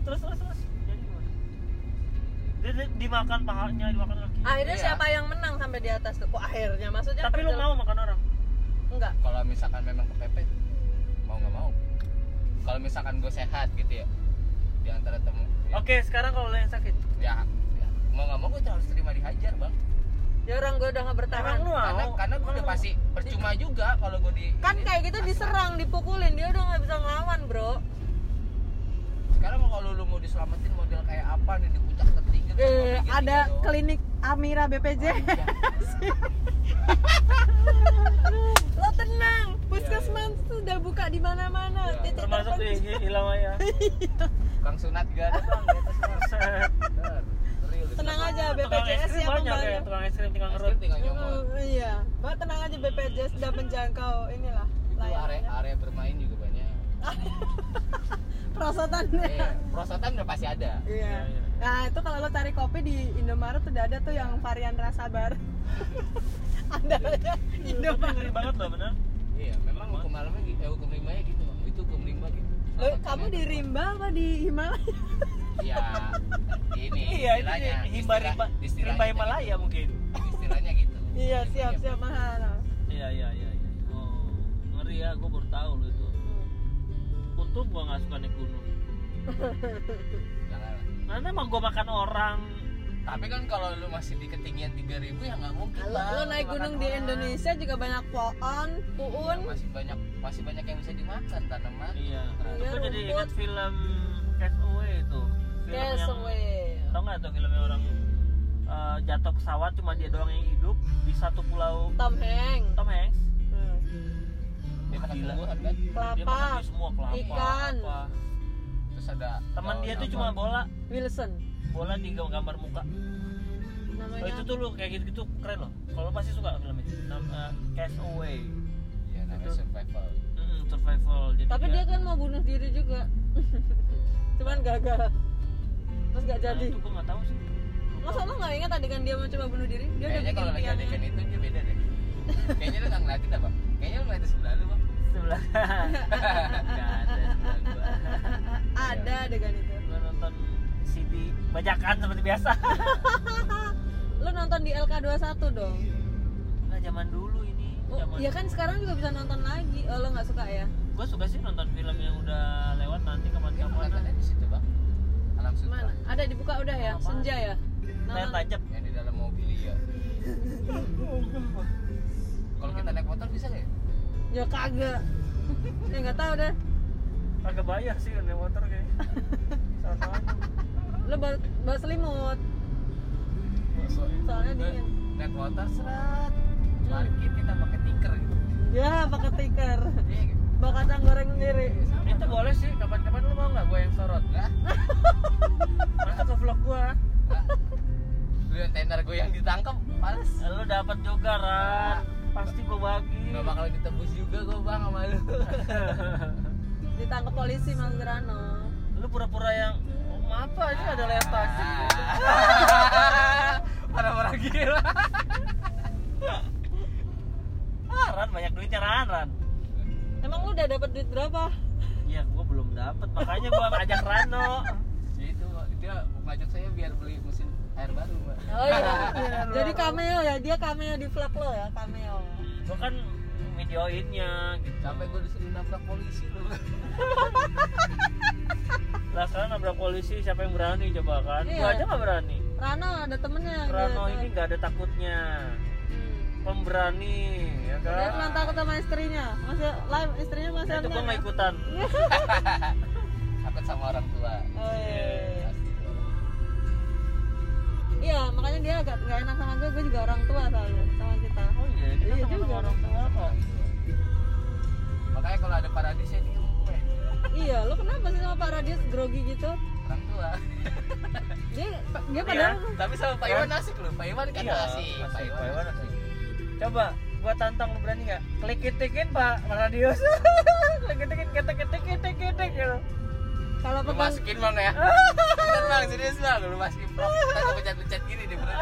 terus terus terus jadi gimana dia, dia dimakan pahanya dimakan kaki Akhirnya Iya. siapa yang menang sampai di atas tuh? Kok akhirnya? Maksudnya tapi lu mau makan orang Enggak. Kalau misalkan memang kepepet, mau nggak mau. Kalau misalkan gue sehat gitu ya, di antara temu. Ya, oke sekarang kalau lu yang sakit ya, mau nggak mau gue harus terima dihajar bang. Ya orang gue udah nggak bertahan. lu mau Karena karena gue udah pasti percuma juga kalau gue di. Kan ini. kayak gitu diserang, dipukulin, dia udah nggak bisa ngelawan, Bro. sekarang kalau lu mau diselamatin model kayak apa nih di puncak tertinggi Eh, ada doang. klinik Amira BPJ. Iya. Lo tenang, puskesmas tuh udah buka di mana-mana. Iya, Titik termasuk di terpencil. Hilamaya Kang Sunat juga ada bang di atas Tenang aja, BPJS yang banyak ya membantu. tukang es krim tinggal ngerut krim tinggal nyomot Oh, iya, Mbak tenang aja BPJS sudah menjangkau inilah itu area area bermain juga banyak Perosotannya. Iya, perosotan udah pasti ada Iya. Nah itu kalau lo cari kopi di Indomaret udah ada tuh yang varian rasa bar. ada ya Indomaret. ngeri banget loh bener iya memang hukum malamnya gitu eh, hukum limbahnya gitu itu hukum limbah gitu Perosotannya kamu di. Rimba apa di Himalaya? Iya. Ini iya ini istilahnya himba rimba istilah- istilahnya rimba gitu. Himalaya mungkin. Istilahnya gitu. Iya siap siap mahal. iya iya iya iya. oh ngeri ya gue baru tahu lo itu. Untung gua nggak suka naik gunung. Nanti emang gua makan orang. Tapi kan kalau lu masih di ketinggian 3000 ya nggak mungkin Lo, Bang, lo naik gunung di orang. Indonesia juga banyak pohon, puun. Iya, masih banyak masih banyak yang bisa dimakan tanaman. Iya. Nah, itu gua jadi ingat film film yang Castaway. tau nggak tuh filmnya orang eh, jatuh pesawat cuma dia doang yang hidup di satu pulau Tom Hanks. Tom Hanks Hmm. dia makan Gila. tumbuhan kan dia Kelapa. makan semua kelapa ikan. apa. terus ada teman dia tuh cuma bola Wilson. bola di gambar muka Namanya. oh, itu tuh lu kayak gitu gitu keren loh kalau pasti suka film itu Nam, eh, Castaway Iya, namanya Itu. survival Mm, survival jadi Tapi dia kan mau bunuh diri juga. Cuman gagal. Terus gak Nah, jadi. itu gua nggak tahu sih Masa lo gak ingat adegan dia mau coba bunuh diri? Dia udah kayaknya bikin kalau lagi adegan itu dia beda deh kayaknya lu nggak ngeliatin apa kayaknya lu ngeliatin sebelah lu bang sebelah nggak ada sebelah gua Ada adegan itu. gua nonton CD bajakan seperti biasa Lo nonton di LK21 dong. nggak zaman dulu ini Oh, zaman iya kan sekarang juga bisa nonton lagi. Oh, lo nggak suka ya? gua suka sih nonton film yang udah lewat nanti kapan-kapan ngeliatinnya di situ bang sutra Mana? Ada dibuka udah ya? Senja ya? Nonton- tancap yang di dalam mobil ya kalau kita naik motor bisa nggak ya Ya kagak. ya nggak tahu deh. agak bayar sih naik motor kayaknya Sono aja. Lo bawa, bawa selimut. Soalnya dingin. naik motor seret parkir kita pakai tiker gitu Ya, pakai tikar. Iya gitu. Bawa kacang goreng sendiri. itu boleh sih kapan-kapan lu mau nggak gue yang sorot Lah, masuk ke vlog gua lah. lu yang tenar gue yang ditangkap males lu dapat juga Ran pasti gua bagi nggak bakal ditembus juga gue bang sama lu Ditangkap polisi Mas Rano. lu pura-pura yang oh, maaf aja ada layar tancap orang-orang gila ah Ran banyak duitnya Ran Ran Emang lu udah dapat duit berapa? Iya, gua belum dapat, makanya gua ajak Rano. Ya itu dia ngajak saya biar beli mesin air baru mbak Oh iya. Jadi cameo ya, dia cameo di vlog lo ya, cameo. Gua kan videoinnya gitu. sampai gue disuruh nabrak polisi lu Lah sekarang nabrak polisi siapa yang berani coba kan? Gua Iya. aja nggak berani. Rano ada temennya Rano gitu. ini nggak ada takutnya. Pemberani, ya Dia cuma kan? takut sama istrinya. Masih live istrinya masih Nah, itu online nggak ya? ikutan. takut sama orang tua Oh, iya. Pasti. Iya, makanya dia agak nggak enak sama gue. Gue juga orang tua soalnya sama kita. Oh iya, kita Iya sama juga. orang tua kok. makanya kalau ada paradis saya diem. Iya, lo kenapa sih sama Pak Radius grogi gitu? orang tua Dia dia Iya. padahal tapi sama Pak Iwan asik loh Pak Iwan kan Iya, asik asik, Pak Iwan asik. Coba gua tantang lu berani nggak? Klik ketikin Pak Radius. Klik ketikin ketek ketek ketek ketek gitu. kalau lu masukin bang ya Bener bang serius bang lu masukin prop kita pencet-pencet gini deh bener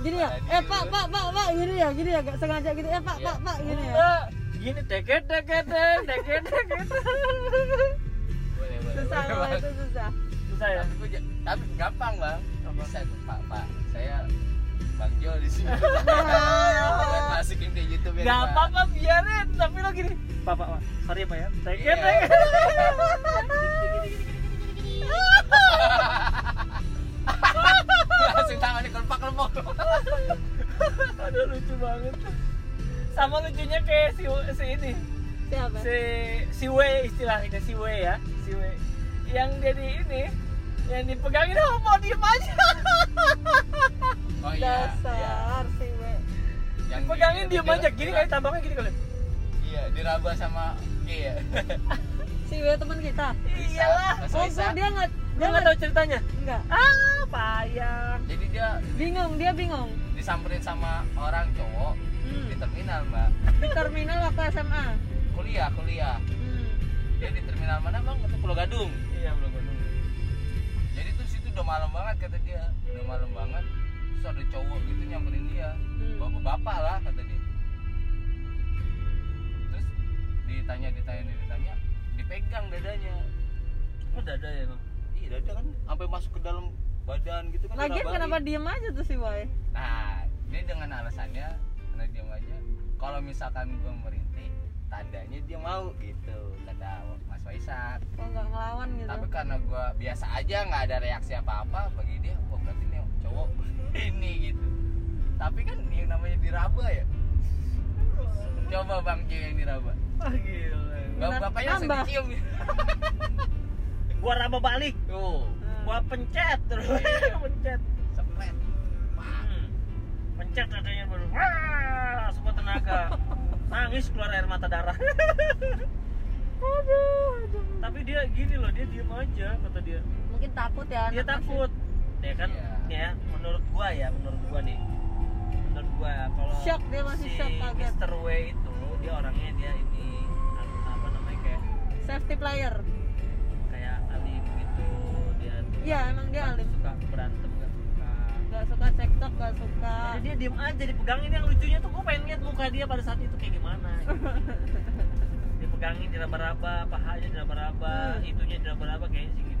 gini ya, eh Pak Pak Pak Pak gini ya, gini ya, gak sengaja gitu ya Pak Iya. Pak Pak gini ya. Gini teket teket teket teket. boleh boleh Susah boleh, Bang. itu susah. Susah ya? tapi tapi gampang bang bisa pak pak saya bang Jo di sini masukin ke YouTube ya Gak apa-apa biarin, tapi lo gini. Pak, pak, pak. Sorry ya, pak ya. Teket Iya. teket. langsung tangannya kelempak kelempak Aduh lucu banget. Sama lucunya kayak si, si ini. siapa si si W istilahnya si W ya si W yang jadi ini yang dipegangin oh, mau diem aja oh iya iya dasar si we yang pegangin di- diem di- aja di- gini kayak tambangnya gini kali. Iya diraba sama iya si we teman kita. Iyalah. oh dia nggak dia dia nggak tahu ceritanya? Enggak ah payah. Jadi dia bingung dia bingung. disamperin sama orang cowok Hmm. di terminal mbak. Di terminal waktu SMA kuliah kuliah. Hmm. dia di terminal mana bang? Itu Pulau Gadung. Iya belum belum jadi tuh situ udah malam banget kata dia. Udah malam banget terus ada cowok gitu nyamperin dia. Hmm. bapak-bapak lah kata dia. Terus ditanya ditanya ditanya dipegang dadanya. Oh dada ya bang? Iya dada kan sampai masuk ke dalam badan gitu kan lagian kenapa diem aja tuh si Boy? Nah dia dengan alasannya karena dia aja kalau misalkan gue merintih tandanya dia mau gitu kata Mas Waisak kok nggak ngelawan gitu? Tapi karena gue biasa aja nggak ada reaksi apa-apa bagi dia oh berarti nih cowok ini gitu. Tapi kan yang namanya diraba ya. Coba bang J yang diraba. Ah gila. Bang Nambah. bapaknya langsung dicium gua raba balik tuh. Gua pencet terus. Iya. pencet. Sepret Hmm. pencet dadanya baru. Wah semua tenaga. Nangis keluar air mata darah. Tapi dia gini loh dia diem aja kata dia. Mungkin takut ya dia takut ya kan nih ya menurut gua ya menurut gua nih menurut gua kalau Shock, dia masih si shock, kaget. Mr. W itu dia orangnya dia ini apa namanya kayak safety player kayak alim gitu dia tuh iya emang dia alim suka berantem nggak suka nggak suka cekcok nggak suka jadi dia diem aja dipegangin yang lucunya tuh gua pengen lihat muka dia pada saat itu kayak gimana gitu. dipegangin diraba-raba pahanya diraba-raba Hmm. itunya diraba-raba kayaknya sih gitu deh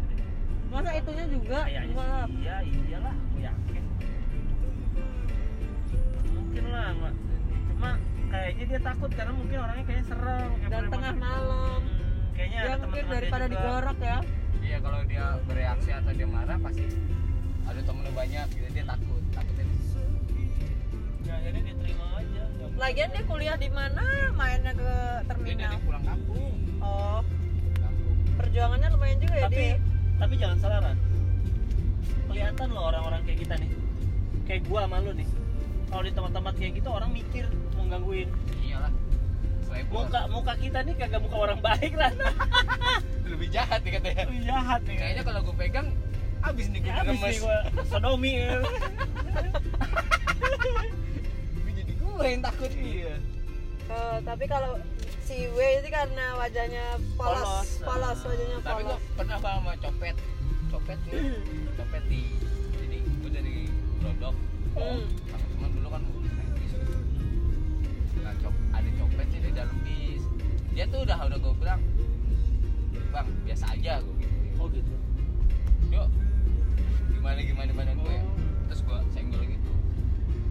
masa itunya juga? Kayaknya Enggak lah. sih iya iyalah aku yakin. Mungkin lah nggak cuma kayaknya dia takut karena mungkin orangnya kayaknya serem kayak dan tengah gitu. malam. Hmm, kayaknya ya ada mungkin teman-teman dia daripada juga. digorok ya. Iya kalau dia bereaksi atau dia marah pasti ada temennya banyak gitu dia takut takutnya. Ya akhirnya dia terima aja. Lagian dia kuliah di mana? Mainnya ke dia terminal. dari pulang kampung. Oh. Kampung. Perjuangannya lumayan juga ya tapi dia tapi jangan salah Ran. Kelihatan loh orang-orang kayak kita nih. Kayak gua sama lu nih. Kalau di tempat-tempat kayak gitu orang mikir mau gangguin. Iyalah. Muka muka kita nih kagak muka orang baik Ran. Lebih jahat nih katanya. Lebih jahat nih kayaknya kalau gue pegang abis nih gue ya, abis nih gua. Sodomi. Ya. Jadi gue yang takut. Iya. Eh, tapi kalau si W itu karena wajahnya polos Polos, polos, ah. wajahnya tapi gue polos. pernah bang sama copet. Copet nih copet di jadi gue dari Glodok Hmm. sama teman dulu kan nah cop ada copet sih di dalam bis. Dia tuh udah udah gue bilang bang biasa aja gue gitu oh gitu? Yuk. Gimana gimana gimana gue terus gue senggol gitu.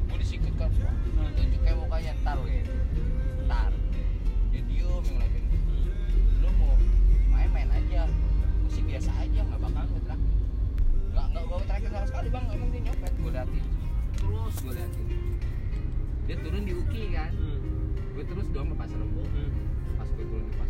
Gue disikut kan tunjuknya mukanya ntar gitu. Ntar dia diem yang ngeliatin lu mau main main aja. Gue sih biasa aja nggak bakal gue terakhir nggak nggak gue terakhir sama sekali bang. Emang dia nyopet. Gue liatin. Terus? Gue liatin. Dia turun di Uki kan? Hmm. gue terus dong ke pasar Rebo. Hmm. pas gue turun di pasar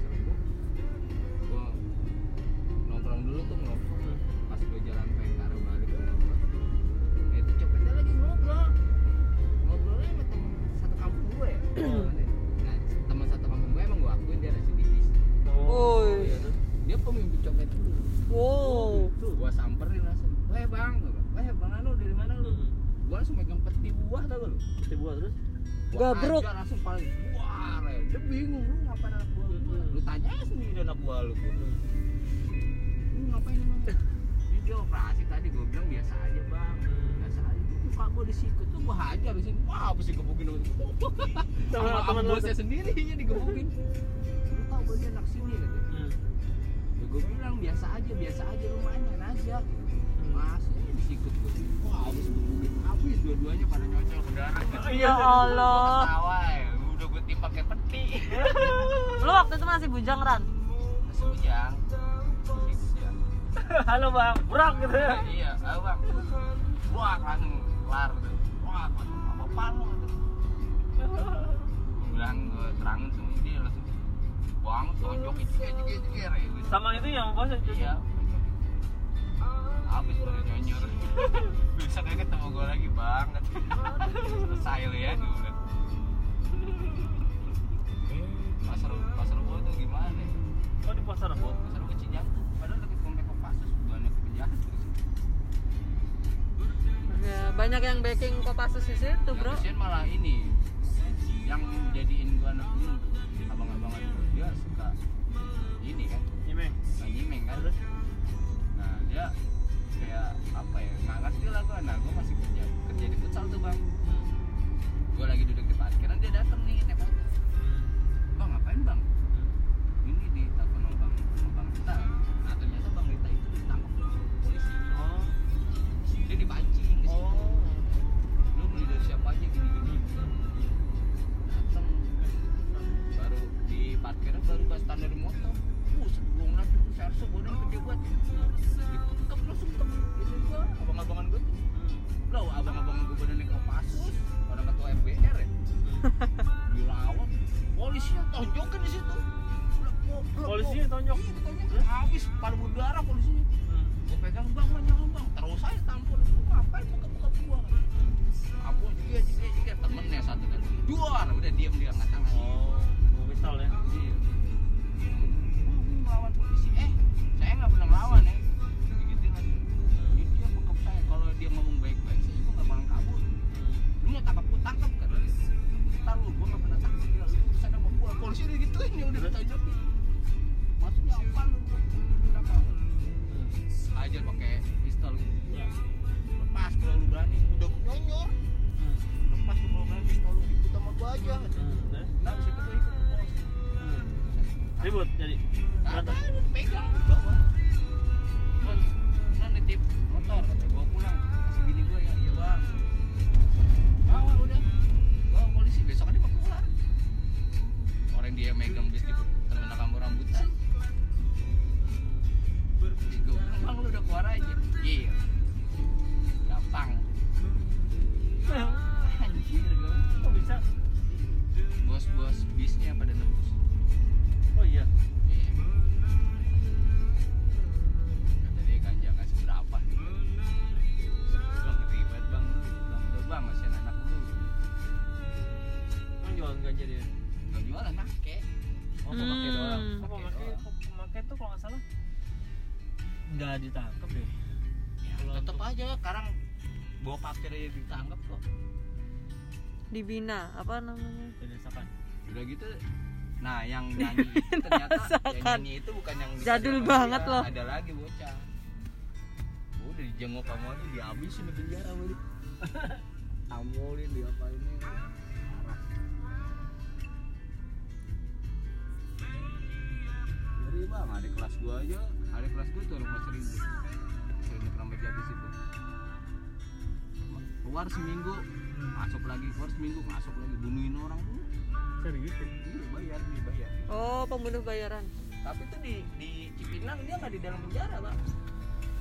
halo bang. Berak gitu ya? Iya ayo bang. Wah langsung kelar tuh. Wah apa apa lu gitu gue bilang gue terangin semua dia langsung jeger jeger jeger ya gitu. sama itu yang bos itu? Iya. Habis baru nyonyor. Besoknya ketemu gue lagi banget selesai lu ya gue bilang. pasar pasar gua tuh gimana? Oh di pasar rebo pasar Cijantung. padahal deket komplek Kopassus banyak penjahat di situ. Ya, banyak yang backing Kopassus di situ, yang Bro. kesian malah ini yang jadiin gua anak gunung tuh abang-abangan gua. Dia suka ini kan nyimeng. suka nyimeng kan. Terus? Nah dia kayak apa ya nggak ngerti lah gua. Nah gua masih kerja kerja di futsal tuh bang. Gua lagi duduk di parkiran dia datang ribut jadi. Berantem pegang bawa bos nitip motor kata gua pulang kasih bini gua ya. Iya bang. Bawa udah. Bawa polisi. Besok ada mau pulang orang dia megang bis di terminal kamu rambutan. Gue bilang bang lu udah keluar aja. Iya. Gampang. Anjir gue kok bisa? Bos-bos bisnya pada nebus. oh iya. Kata dia ganja nggak seberapa. Bang ribet bang. Bang udah bang. Kasihan anak lu. Kan jualan ganja dia nggak jualan make. Oh pemakai Hmm. doang. Oh Pakai pemakai doang. pemakai tuh kalau nggak salah. Nggak ditangkap deh. Ya, untuk- aja. Sekarang bawa parkir aja ditangkap kok. Dibina, apa namanya? berdasarkan udah gitu nah yang nyanyi itu ternyata yang nyanyi itu bukan yang Jadul banget ya. loh. ada lagi bocah. Udah dijenguk kamu aja dihabisin di penjara sama dia amolin diapain ini. Ngeri bang. Ada kelas gua aja. Ada kelas gua tuh rumah seribu. Seribu Keramat Jati situ. Keluar seminggu masuk lagi keluar seminggu masuk lagi bunuhin orang. Dulu serius ya? Iya Oh, pembunuh bayaran. tapi tuh di di Cipinang dia nggak di dalam penjara bang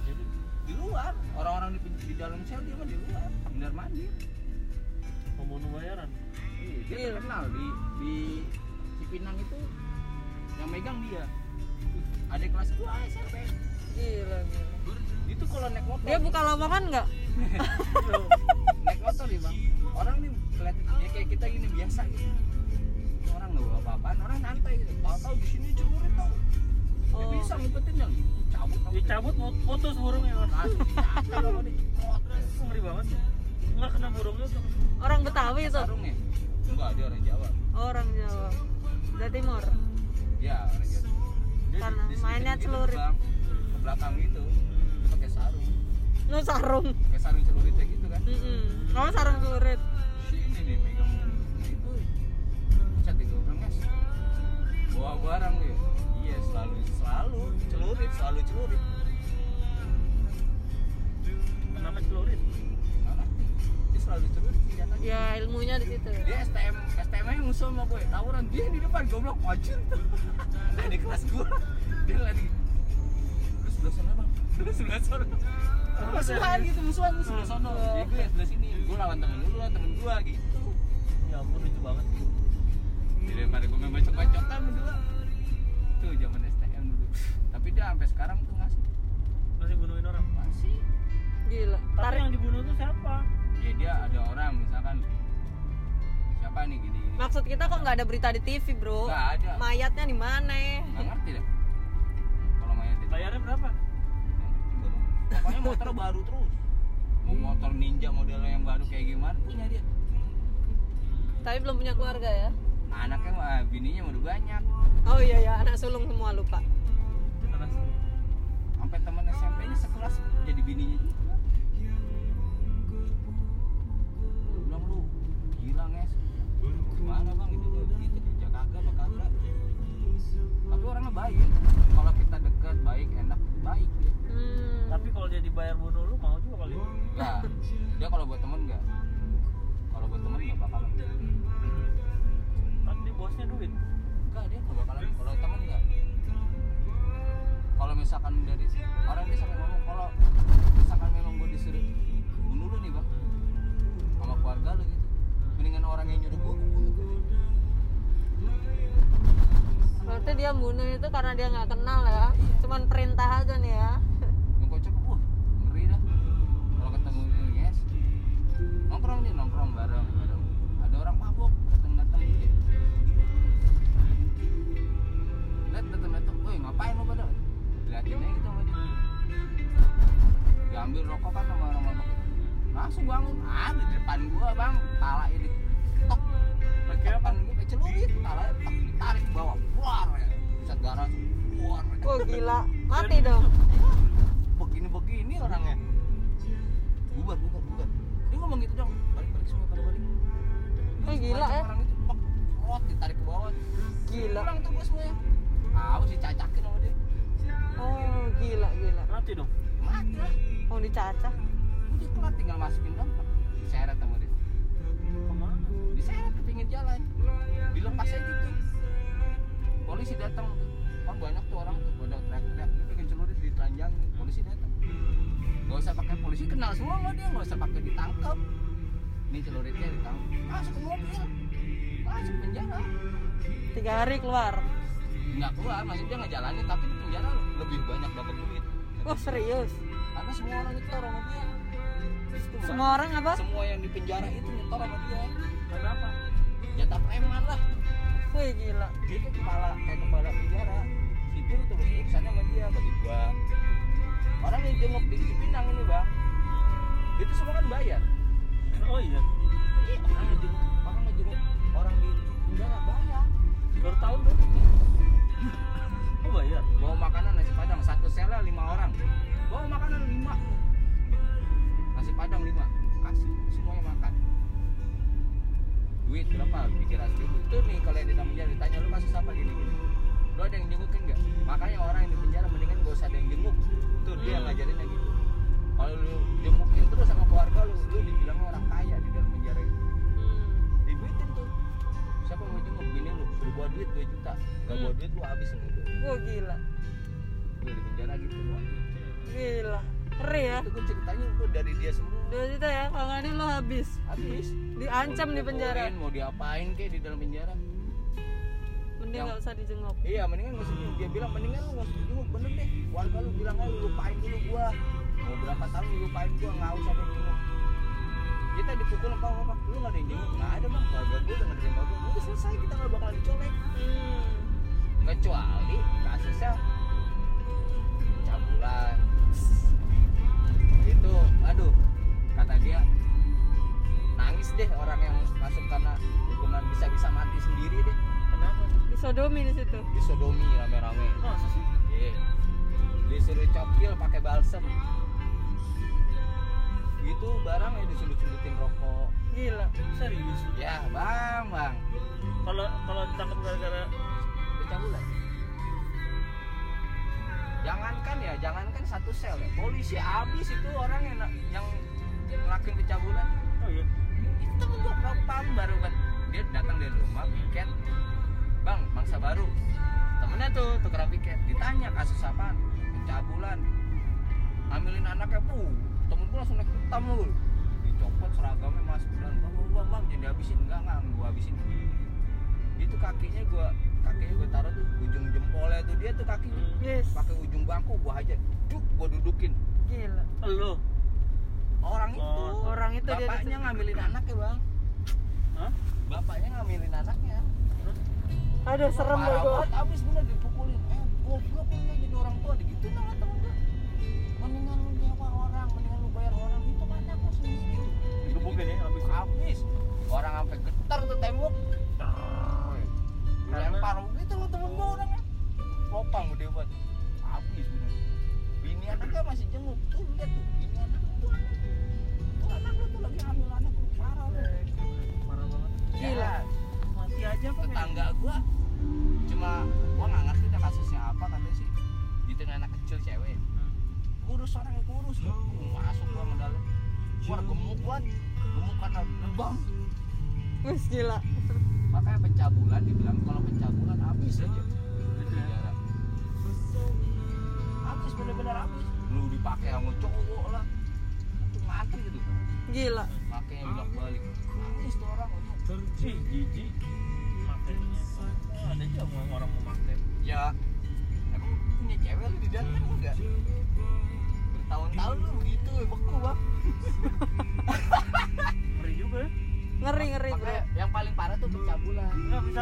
jadi di luar. Orang-orang di, di dalam sel dia mah di luar. Benar mandir pembunuh bayaran. Iya, dia Iya. terkenal di di Cipinang itu yang megang dia. Ada kelas gua SMP Gila, gila. itu kalau naik motor. Dia buka lowongan nggak? naik motor nih bang. Orang nih kelihatan ya kayak kita gini biasa gitu orang nggak bawa apa-apaan orang santai gitu. Tahu-tahu di sini celurit Oh. bisa ngumpetin yang cabut cabut dicabut putus burungnya dicabut sama diceprot Kok ngeri banget. Sih nggak kena burungnya tuh Orang Betawi itu. ya enggak dia orang Jawa. Orang Jawa. Jawa Timur. ya orang Jawa Dia Karena di- di- mainnya gitu, celurit. Ke belakang gitu. Dia pakai sarung. Lu sarung. pakai sarung celuritnya gitu kan. Mm Kamu sarung celurit. Bawa barang lu ya iya selalu selalu celurit selalu celurit. Kenapa celurit? Dia selalu celurit senjatanya Ya ilmunya di situ. dia STM STM nya musuh sama gue. Tawuran dia di depan goblok wajir nah di kelas gue dia lagi lu sebelah sana bang. Lu sebelah sana. Musuhan gitu musuhan lu sebelah sana. Gue sebelah sini. Gue lawan temen lu lawan temen gue gitu. Ya ampun lucu banget. jadi daripada gue main bacok-bacokan berdua. Itu zaman STM dulu. Tapi dia sampai sekarang tuh masih. Masih bunuhin orang? Masih. Gila. tapi Tarik. yang dibunuh tuh siapa? Ya dia ada orang misalkan. Siapa nih gini gini. Maksud kita kok nggak ada berita di TV, Bro? nggak ada. Mayatnya di mana? nggak ngerti dah. Kalau mayat itu bayarnya berapa? Pokoknya motor baru terus. Mau motor ninja modelnya yang baru kayak gimana punya dia. Tapi belum punya keluarga ya? Anaknya mah bininya udah banyak. Oh iya ya, anak sulung semua lupa. Sampai teman SMP nya sekelas jadi bininya juga. Lu bilang lu gila nges. Gimana bang? Itu gitu kerja kagak apa kagak tapi orangnya baik. Kalau kita dekat baik enak baik dia. Hmm. tapi kalau dia dibayar bunuh lu mau juga kali. Enggak dia kalau buat temen enggak kalau buat temen enggak bakalan dia bosnya duit. Enggak dia enggak bakalan kalau temen enggak. Kalau misalkan dari orang dia sampai ngomong kalau misalkan memang gue disuruh bunuh lu nih bang sama keluarga lu gitu mendingan orang yang nyuruh gue bunuh Berarti dia bunuh itu karena dia nggak kenal ya? Cuman perintah aja nih ya? yang kocak wah ngeri dah. Kalau ketemu ini guys nongkrong nih nongkrong bareng bareng. Ada orang mabuk datang datang gitu lihat datang datang woi ngapain lo pada? Diliatin aja gitu sama dia. Diambil rokok kan sama orang mabuk itu langsung bangun ada di depan gua bang. Pala ini tok. Apa? Depan gua kayak celurit pala tok. Ditarik ke bawah. Keluar ya. Bisa garas keluar Wah gila, mati dong. begini begini orangnya. Bubar bubar bubar. Dia ngomong gitu dong. Balik balik semua pada balik. Eh, gila, ya. orang itu pok rot ditarik ke bawah. Gila. pulang tuh gua semuanya tahu sih cacakin sama dia. Oh gila gila. mati dong. Mati. Lah Mau dicacah. udah kelar tinggal masukin dompet diseret sama dia. Ke mana? Diseret ke pinggir jalan. Dilepas aja gitu. Polisi datang. Kan banyak tuh orang. Tuh pada teriak-teriak. Dia pengen celurit ditelanjangin polisi datang. Gak usah pakai polisi. Kenal semua sama dia. Gak usah pakai ditangkap. Ini celuritnya ditangkap. Masuk ke mobil. Masuk penjara. Tiga hari keluar. Nggak keluar maksudnya ngejalanin tapi di penjara lebih banyak dapat duit. Wah serius. karena semua orang nyetor sama dia. Itu. Semua orang apa? semua yang di penjara itu nyetor sama dia. Kenapa? Jatah preman lah. Wih gila. dia tuh kepala kayak kepala penjara. Sipil tuh urusannya sama dia bagi gua. Orang yang jenguk di Cipinang ini bang itu semua kan bayar. Oh iya. Iya, orang ngejenguk orang ngejenguk orang di penjara bayar. Baru tahun tuh oh bayar bawa makanan nasi padang. Satu sela lima orang. Bawa makanan lima. Nasi padang lima. Kasih semuanya makan. Duit berapa? Ratus ribu. Itu nih kalau yang di dalam penjara. Ditanya lu kasus apa gini gini. Lu ada yang jengukin nggak? Makanya orang yang di penjara mendingan gak usah ada yang jenguk. Tuh dia yang ngajarinnya gitu. Kalau lu jengukin terus sama keluarga lu lu dibilangnya orang siapa mau jenguk? Bini lu. Suruh bawa duit 2 juta. Nggak bawa duit lu habisin itu Wah gila. gue di penjara gitu Wah, Gila. Ngeri ya. itu gue ceritanya gue dari dia semua. Dua juta ya, kalau nggak ini lo habis. habis. Diancam di penjara. mau diapain kek di dalam penjara? Mending nggak usah dijenguk. iya mendingan nggak usah dia bilang mendingan lu nggak usah jenguk. Bener deh. Warga lu bilang aja lu lupain dulu gua. Mau berapa tahun lu lupain gua? Nggak usah ada yang jenguk kita dipukul apa apa lu nggak ada yang jenguk. Nggak ada bang. Keluarga gua udah ngerjain bagus udah selesai. Kita nggak bakalan dicolek. Hmm. kecuali kasusnya cabulan itu aduh kata dia nangis deh orang yang masuk karena hukuman bisa bisa mati sendiri deh. Kenapa? Disodomi di situ. disodomi rame-rame. Masa sih? Iya. disuruh cokil pakai balsem itu barang yang disudut-sudutin rokok. Gila. serius? Ya bang bang. Kalau kalau ditangkap gara-gara pencabulan jangankan ya jangankan satu sel ya. Polisi habis itu orang yang yang ngelakuin pencabulan. Oh iya. Itu gua propam baru kan. Dia datang dari rumah piket. Bang mangsa baru. Temennya tuh tukeran piket. Ditanya kasus apa pencabulan. Ambilin anaknya bu temen gua langsung naik hitam lu dicopot seragamnya ke dalam bang bang bang, bang jadi habisin enggak enggak gua habisin. Dia tuh kakinya gua kakinya gua taruh tuh ujung jempolnya tuh. Dia tuh kakinya Yes. pakai ujung bangku gua hajar. Duk gua dudukin. Gila. Lu. orang itu. Oh, orang itu dia bapaknya duduk. ngambilin anaknya bang. Hah? bapaknya ngambilin anaknya. Aduh serem banget abis bener dipukulin. Eh goblok lu jadi orang tua gitu sama Digebukin ya habis. habis. Orang sampai getar tuh tembok. Lempar gitu lu temen gua orangnya. Lopang gede banget habis bener. Bini anaknya masih jenguk. Tuh lihat tuh bini anak tuh tuh anak lu tuh lagi hamil anak lu parah lu Parah banget. Gila. Ya, Mati aja kok. tetangga gua. Cuma gua nggak ngerti dah kasusnya apa katanya sih. Gitu anak kecil cewek. Hmm. kurus orangnya kurus gua masuk gua ke dalam. Gua gemuk banget gemuk karena lebam Wih gila. makanya pencabulan dibilang kalau pencabulan habis aja. Di penjara habis bener-bener habis. Lu dipakai sama cowok lah. Itu ngantri gitu Gila. makanya bilang balik nangis tuh orang Ih, jijik. Makanya. Oh, ada aja mau orang mau pakai. ya. Emang punya cewek lu di dalam kan enggak? Bertahun-tahun lu begitu beku bang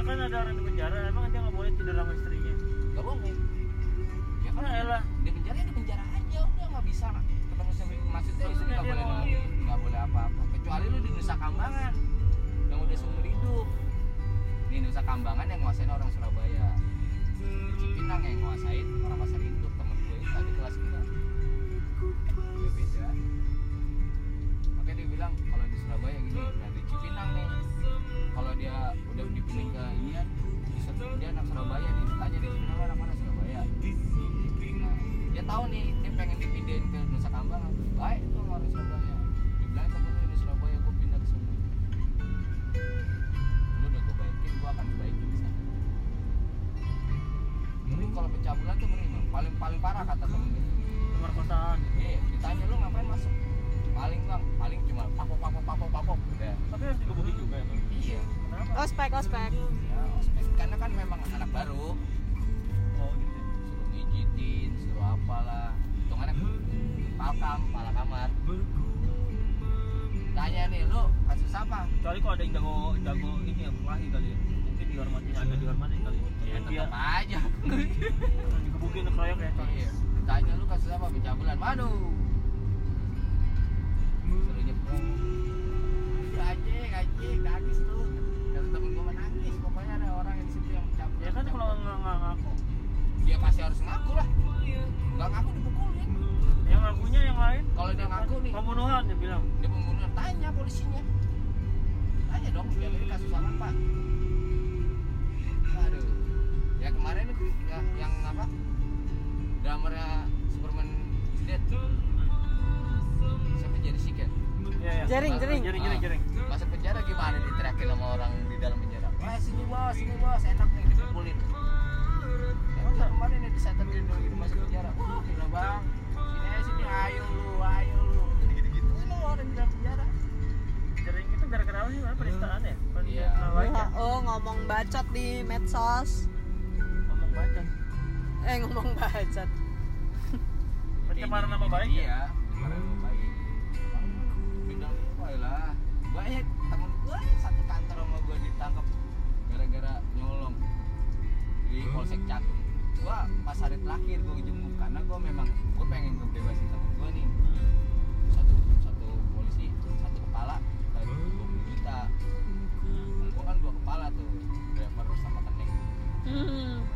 Misalkan ada orang di penjara, emang dia nggak boleh tidur sama istrinya. gak boleh. Ya kan Ah, elah. di penjara ya di penjara aja udah nggak bisa ketemu sama maksudnya Maksudnya nggak boleh nggak boleh apa-apa. Kecuali lu di Nusa Kambangan yang udah seumur hidup. Di Nusa Kambangan yang nguasain orang Surabaya. Di Cipinang yang nguasain orang Pasar nih dia pengen dipindahin ke Nusa Kambangan. Baik itu sama orang ya. ya tetap aja. Digebukin keroyok ya. iya. tanya lu kasus apa? Pencabulan waduh. Suruh nyebrang ya anjing anjing. Nangis lu. Kata temen gua mah nangis. Pokoknya ada orang yang situ yang mencabut Ya kan kalau nggak ngaku, dia pasti harus ngaku lah. Nggak ngaku dipukulin. Yang ngakunya yang lain. kalau dia ngaku nih. Pembunuhan dia bilang. dia pembunuh tanya polisinya. Tanya dong dia kasus apa pak ya kemarin itu ya, yang apa drummernya Superman is Dead siapa jadi sih kan Iya ya. Jering, jering. Jering jering jering. masuk penjara gimana diteriakin sama orang di dalam penjara wah sini bos sini bos enak nih dipukulin emang tak kemarin nih disetel di di masuk penjara wah gila bang sini aja sini ayo lu ayo lu gitu gitu lu orang di dalam penjara Jering itu gara-gara apa sih? Penistaan ya? Iya. Baca. Oh ngomong bacot di medsos. Ngomong baca. Eh ngomong bacot. Pencemaran nama baik. ya? iya pencemaran nama baik bidang apa lah banyak temen gue satu kantor sama gue ditangkap gara-gara nyolong di polsek catung gue pas hari terakhir gue jenguk karena gue memang gue pengen ngebebasin temen gue nih satu satu polisi satu kepala dari 20 juta gue kan dua kepala tuh driver sama kening Hmm.